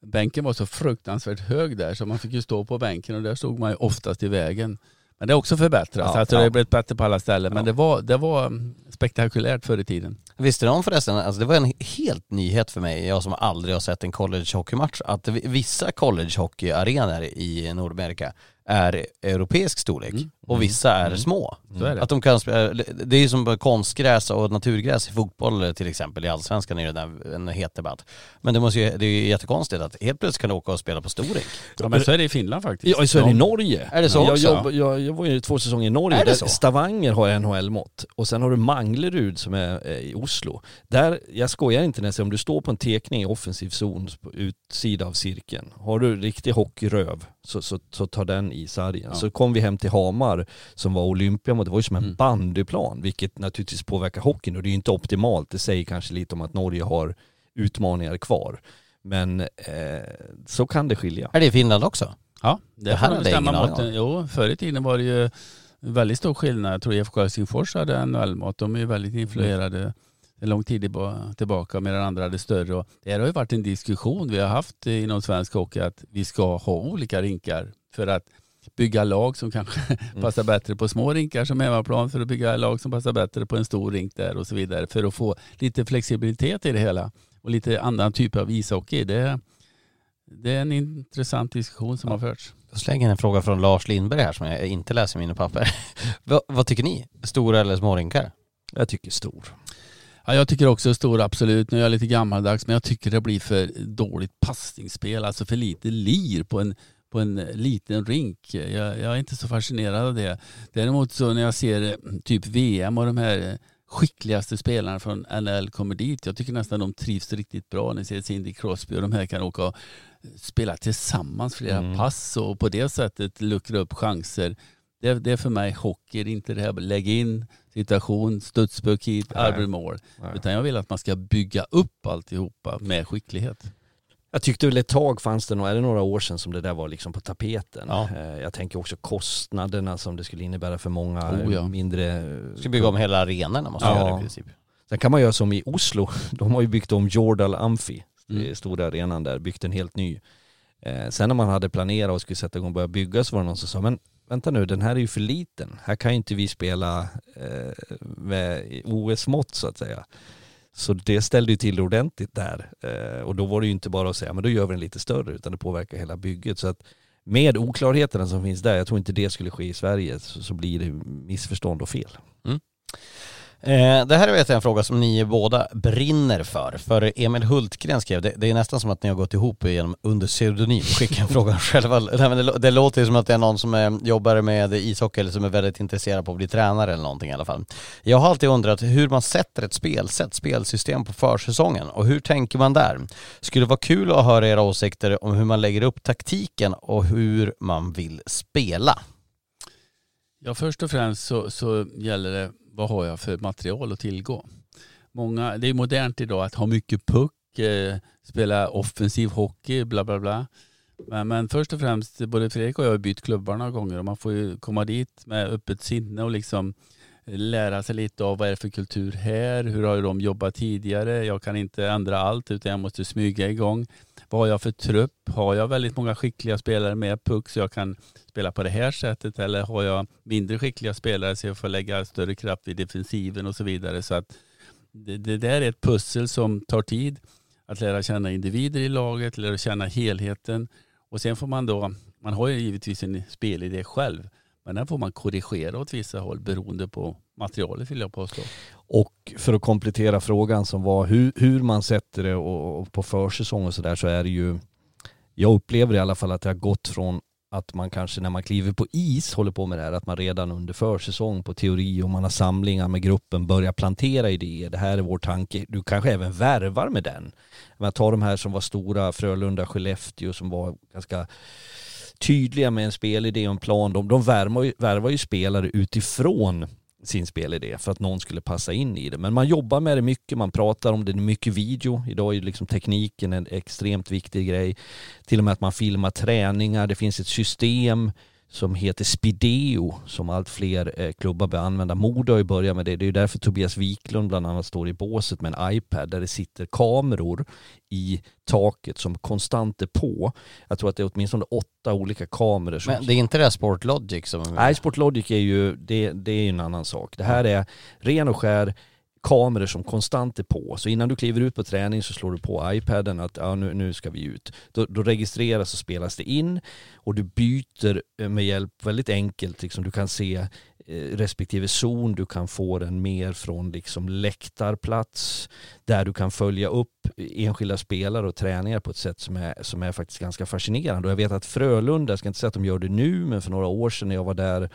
bänken var så fruktansvärt hög där så man fick ju stå på bänken och där stod man ju oftast i vägen. Men det har också förbättrats. Ja, alltså ja. det har blivit bättre på alla ställen. Men det, var, det var mm, spektakulärt förr i tiden. Visste du om förresten, alltså det var en helt nyhet för mig, jag som aldrig har sett en college hockeymatch, att vissa college hockeyarenor i Nordamerika är europeisk storlek mm. och vissa är mm. små. Mm. Att de kan spela, det är ju som konstgräs och naturgräs i fotboll till exempel, i allsvenskan är det en het debatt. Men det, måste ju, det är ju jättekonstigt att helt plötsligt kan du åka och spela på storlek. Ja men så är det i Finland faktiskt. Ja så är det i Norge. Är det så jag, jag, jag, jag var ju två säsonger i Norge, där Stavanger har NHL-mått och sen har du Manglerud som är eh, i Oslo. Där, jag skojar inte när jag säger om du står på en tekning i offensiv zon på utsida av cirkeln, har du riktig hockeyröv så, så, så tar den i sargen. Ja. Så kom vi hem till Hamar som var Olympia, det var ju som en mm. bandyplan, vilket naturligtvis påverkar hockeyn och det är ju inte optimalt. Det säger kanske lite om att Norge har utmaningar kvar. Men eh, så kan det skilja. Är det i Finland också? Ja, det, det här är ingen aning Jo, förr i tiden var det ju väldigt stor skillnad. Jag tror IFK Helsingfors hade NHL-mått. De är ju väldigt influerade mm en lång tid tillbaka medan andra hade större. Och det har ju varit en diskussion vi har haft inom svensk hockey att vi ska ha olika rinkar för att bygga lag som kanske mm. passar bättre på små rinkar som hemmaplan för att bygga lag som passar bättre på en stor rink där och så vidare för att få lite flexibilitet i det hela och lite annan typ av ishockey. Det, det är en intressant diskussion som ja. har förts. Jag slänger en fråga från Lars Lindberg här som jag inte läser i mina papper. vad, vad tycker ni? Stora eller små rinkar? Jag tycker stor. Ja, jag tycker också stor, absolut. Nu är jag lite gammaldags, men jag tycker det blir för dåligt passningsspel, alltså för lite lir på en, på en liten rink. Jag, jag, är inte så fascinerad av det. Däremot så när jag ser eh, typ VM och de här skickligaste spelarna från NL kommer dit. Jag tycker nästan de trivs riktigt bra. Ni ser Cindy Crosby och de här kan åka och spela tillsammans flera mm. pass och på det sättet luckra upp chanser. Det, det är för mig hockey, det är inte det här lägg in situation, studspuck hit, arbetsmål. Utan jag vill att man ska bygga upp alltihopa med skicklighet. Jag tyckte väl ett tag fanns det, är det några år sedan som det där var liksom på tapeten. Ja. Eh, jag tänker också kostnaderna som det skulle innebära för många oh, ja. mindre... Ska bygga om hela arenorna måste ja. göra i princip. Sen kan man göra som i Oslo, de har ju byggt om Jordal Amphi, mm. stora arenan där, byggt en helt ny. Eh, sen när man hade planerat och skulle sätta igång och börja bygga så var det någon som sa, men vänta nu, den här är ju för liten. Här kan ju inte vi spela eh, med OS-mått så att säga. Så det ställde ju till ordentligt där. Eh, och då var det ju inte bara att säga, men då gör vi den lite större, utan det påverkar hela bygget. Så att med oklarheterna som finns där, jag tror inte det skulle ske i Sverige, så, så blir det missförstånd och fel. Mm. Eh, det här är en fråga som ni båda brinner för. För Emil Hultgren skrev, det, det är nästan som att ni har gått ihop genom under pseudonym, skicka en fråga själva. Nej, men det, det låter som att det är någon som är, jobbar med ishockey eller som är väldigt intresserad på att bli tränare eller någonting i alla fall. Jag har alltid undrat hur man sätter ett spelsätt, spelsystem på försäsongen och hur tänker man där? Skulle vara kul att höra era åsikter om hur man lägger upp taktiken och hur man vill spela. Ja, först och främst så, så gäller det vad har jag för material att tillgå? Många, det är modernt idag att ha mycket puck, eh, spela offensiv hockey, bla bla bla. Men, men, först och främst, både Fredrik och jag har bytt klubbar några gånger och man får ju komma dit med öppet sinne och liksom lära sig lite av vad är det för kultur här, hur har de jobbat tidigare, jag kan inte ändra allt utan jag måste smyga igång. Vad har jag för trupp? Har jag väldigt många skickliga spelare med puck så jag kan spela på det här sättet eller har jag mindre skickliga spelare så jag får lägga större kraft vid defensiven och så vidare. Så att det, det där är ett pussel som tar tid. Att lära känna individer i laget, lära känna helheten och sen får man då, man har ju givetvis en spelidé själv men den får man korrigera åt vissa håll beroende på materialet vill jag påstå. Och för att komplettera frågan som var hur, hur man sätter det och, och på försäsong och sådär så är det ju, jag upplever i alla fall att det har gått från att man kanske när man kliver på is håller på med det här, att man redan under försäsong på teori och man har samlingar med gruppen börjar plantera idéer. Det här är vår tanke. Du kanske även värvar med den. Men tar de här som var stora, Frölunda, Skellefteå som var ganska tydliga med en spelidé och en plan. De, de värvar, ju, värvar ju spelare utifrån sin spelidé för att någon skulle passa in i det. Men man jobbar med det mycket, man pratar om det, det är mycket video. Idag är ju liksom tekniken en extremt viktig grej. Till och med att man filmar träningar, det finns ett system som heter Spideo som allt fler eh, klubbar börjar använda. Modo har ju börjat med det. Det är ju därför Tobias Wiklund bland annat står i båset med en iPad där det sitter kameror i taket som konstant är på. Jag tror att det är åtminstone åtta olika kameror. Som... Men det är inte det här Sportlogic som... Nej, Sportlogic är ju, det, det är en annan sak. Det här är ren och skär kameror som konstant är på. Så innan du kliver ut på träning så slår du på iPaden att ja, nu, nu ska vi ut. Då, då registreras och spelas det in och du byter eh, med hjälp, väldigt enkelt, liksom, du kan se eh, respektive zon, du kan få den mer från liksom läktarplats där du kan följa upp enskilda spelare och träningar på ett sätt som är, som är faktiskt ganska fascinerande. Och jag vet att Frölunda, jag ska inte säga att de gör det nu, men för några år sedan när jag var där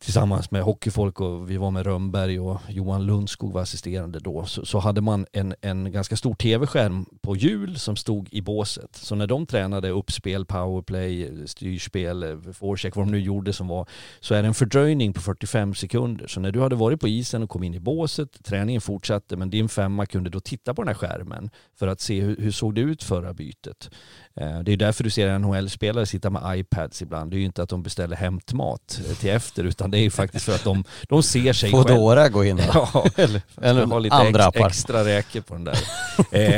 tillsammans med hockeyfolk och vi var med Rönnberg och Johan Lundskog var assisterande då så, så hade man en, en ganska stor tv-skärm på hjul som stod i båset. Så när de tränade uppspel, powerplay, styrspel, forecheck, vad de nu gjorde som var, så är det en fördröjning på 45 sekunder. Så när du hade varit på isen och kom in i båset, träningen fortsatte, men din femma kunde då titta på den här skärmen för att se hur, hur såg det ut förra bytet. Eh, det är därför du ser NHL-spelare sitta med iPads ibland. Det är ju inte att de beställer hämtmat till efter utan det är ju faktiskt för att de, de ser sig Foodora gå in ja, eller, eller ha lite ex, extra räkor på den där.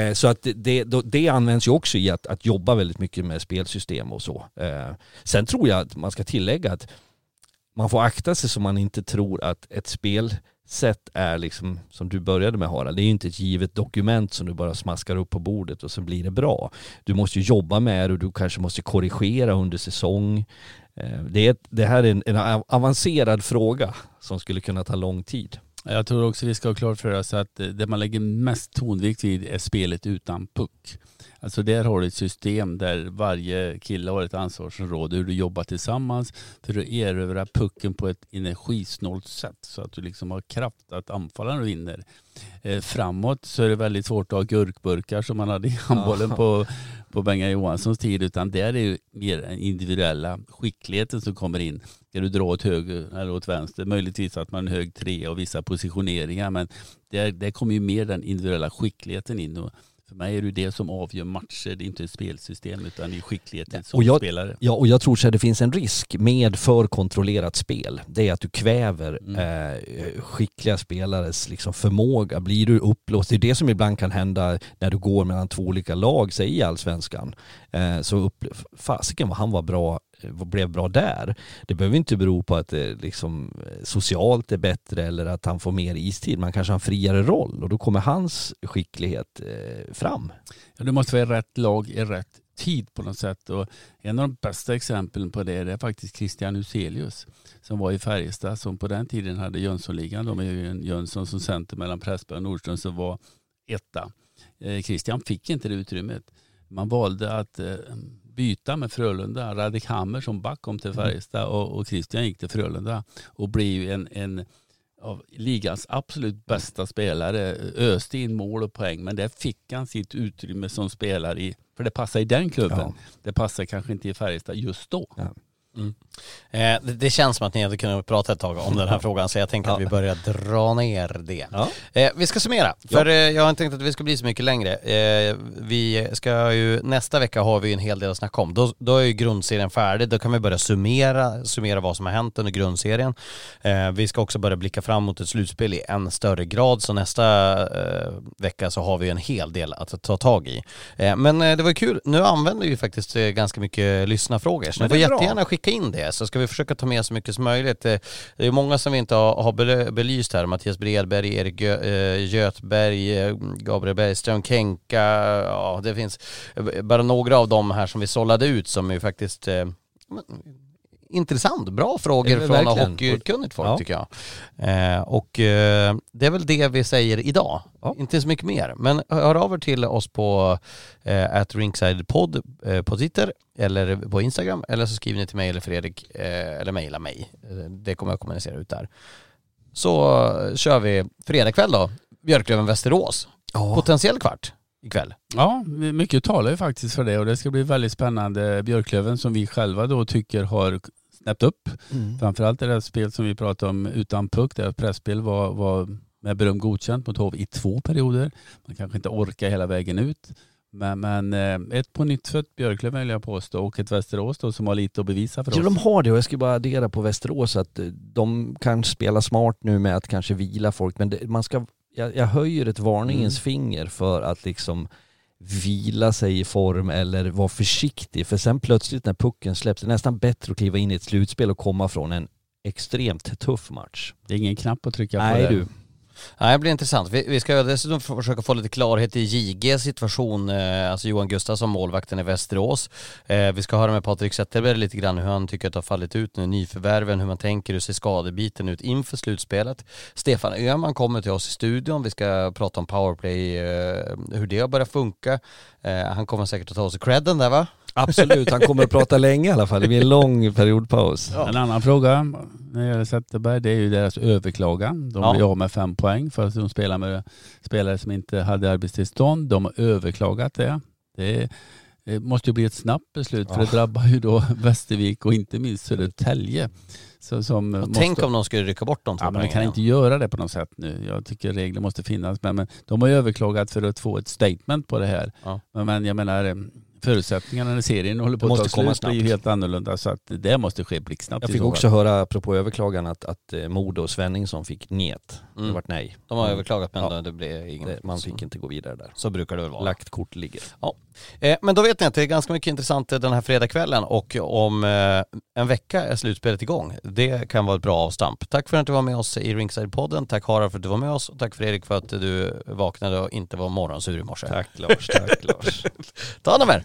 eh, så att det, det, det, används ju också i att, att jobba väldigt mycket med spelsystem och så. Eh, sen tror jag att man ska tillägga att man får akta sig så man inte tror att ett spel sätt är liksom, som du började med Harald, det är ju inte ett givet dokument som du bara smaskar upp på bordet och så blir det bra. Du måste ju jobba med det och du kanske måste korrigera under säsong. Eh, det, är, det här är en, en avancerad fråga som skulle kunna ta lång tid. Jag tror också vi ska ha klart för oss att det man lägger mest tonvikt vid är spelet utan puck. Alltså där har du ett system där varje kille har ett ansvarsområde hur du jobbar tillsammans för att erövra pucken på ett energisnålt sätt så att du liksom har kraft att anfalla när du vinner. Eh, framåt så är det väldigt svårt att ha gurkburkar som man hade i handbollen på, på Benga Johanssons tid utan där är det mer den individuella skickligheten som kommer in. Ska du dra åt höger eller åt vänster? Möjligtvis att man är hög tre och vissa positioneringar men där, där kommer ju mer den individuella skickligheten in. Och för mig är det det som avgör matcher, det är inte ett spelsystem utan det är skickligheten som och jag, spelare. Ja, och jag tror att det finns en risk med för kontrollerat spel. Det är att du kväver mm. eh, skickliga spelares liksom förmåga. Blir du upplåst, det är det som ibland kan hända när du går mellan två olika lag, säg i allsvenskan. Eh, så upp, fasiken vad han var bra Eh, blev bra där. Det behöver inte bero på att det liksom eh, socialt är bättre eller att han får mer istid. Man kanske har en friare roll och då kommer hans skicklighet fram. Ja, det måste vara i rätt lag i rätt tid på något sätt. Och en av de bästa exemplen på det är faktiskt Christian Huselius som var i Färjestad som på den tiden hade Jönssonligan. De är ju en Jönsson som center mellan Pressberg och Nordström som var etta. Christian fick inte det utrymmet. Man valde att eh, byta med Frölunda. Radik Hammer som back kom till mm. Färjestad och, och Christian gick till Frölunda och blev en, en av ligans absolut bästa spelare. Öste in mål och poäng men där fick han sitt utrymme som spelare i, för det passar i den klubben. Ja. Det passar kanske inte i Färjestad just då. Ja. Mm. Eh, det, det, känns som att ni hade kunnat prata ett tag om den här frågan så jag tänker ja. att vi börjar dra ner det. Ja. Eh, vi ska summera, för ja. eh, jag har inte tänkt att vi ska bli så mycket längre. Eh, vi ska ju, nästa vecka har vi en hel del att snacka om. Då, då är ju grundserien färdig, då kan vi börja summera, summera vad som har hänt under grundserien. Eh, vi ska också börja blicka fram mot ett slutspel i en större grad, så nästa eh, vecka så har vi en hel del att ta tag i. men det var kul, nu använder vi faktiskt ganska mycket lyssnarfrågor, så ni får jättegärna skicka in det så ska vi försöka ta med så mycket som möjligt. Det är många som vi inte har belyst här, Mattias Bredberg, Erik eh, Götberg, eh, Gabriel Bergström, Kenka, ja det finns eh, bara några av dem här som vi sållade ut som ju faktiskt intressant, bra frågor Ja, från verkligen. hockeykunnigt folk Ja. tycker jag. Eh, och eh, det är väl det vi säger idag. Ja. Inte så mycket mer. Men hör av er till oss på eh, at ringsidepod eh, på Twitter eller på Instagram eller så skriver ni till mig eller Fredrik eh, eller mejla mig. Eh, Det kommer jag kommunicera ut där. Så eh, kör vi fredag kväll då, Björklöven-Västerås. Potentiell kvart ikväll. Ja, mycket talar ju faktiskt för det och det ska bli väldigt spännande. Björklöven som vi själva då tycker har snäppt upp. Mm. Framförallt det där spel som vi pratade om utan puck, deras pressspel var, var med beröm godkänt mot HV i två perioder. Man kanske inte orkar hela vägen ut. Men, men eh, ett på nytt fött Björklöven vill jag påstå och ett Västerås då som har lite att bevisa för oss. de har det och jag ska bara addera på Västerås att eh, de kan spela smart nu med att kanske vila folk men det, man ska, jag, jag höjer ett varningens finger för att liksom vila sig i form eller vara försiktig för sen plötsligt när pucken släpps det är nästan bättre att kliva in i ett slutspel och komma från en extremt tuff match. Det är ingen knapp att trycka på Nej där. du, Nej, det blir intressant. Vi, vi ska dessutom försöka få lite klarhet i JGs situation, eh, alltså Johan Gustafsson, målvakten i Västerås. Eh, vi ska höra med Patrik Zetterberg lite grann hur han tycker att det har fallit ut nu, nyförvärven, hur man tänker, hur ser skadebiten ut inför slutspelet. Stefan Öhman kommer till oss i studion, vi ska prata om powerplay, eh, hur det har börjat funka. Han kommer säkert att ta oss i credden där va? Absolut han kommer att prata länge i alla fall, det blir en lång periodpaus. En annan fråga när det gäller Zetterberg det är ju deras överklagan. De Ja. blir av med fem poäng för att de spelar med spelare som inte hade arbetstillstånd. De har överklagat det. Det det måste ju bli ett snabbt beslut för Ja. det drabbar ju då Västervik och inte minst Södertälje. Så, som Och måste... Tänk om de skulle rycka bort de två Ja, men de kan inte göra det på något sätt nu. Jag tycker regler måste finnas. Men, men de har ju överklagat för att få ett statement på det här. Ja. Men, men jag menar förutsättningarna när serien håller på Det att måste ta komma slut blir ju helt annorlunda. Så att det måste ske blixtsnabbt. Jag fick så också höra, apropå överklagan, att, att eh, Modo och Svenningsson fick net. Det Mm. vart nej. De har överklagat men Ja. det blev ingen. Det, man fick inte gå vidare där. så brukar det väl vara. Lagt kort ligger. Eh, men då vet ni att det är ganska mycket intressant den här fredagskvällen och om eh, en vecka är slutspelet igång. Det kan vara ett bra avstamp. Tack för att du var med oss i Ringside-podden. Tack Harald för att du var med oss och tack Fredrik för att du vaknade och inte var morgonsur i morse. Tack Lars, tack Lars. Ta hand om er!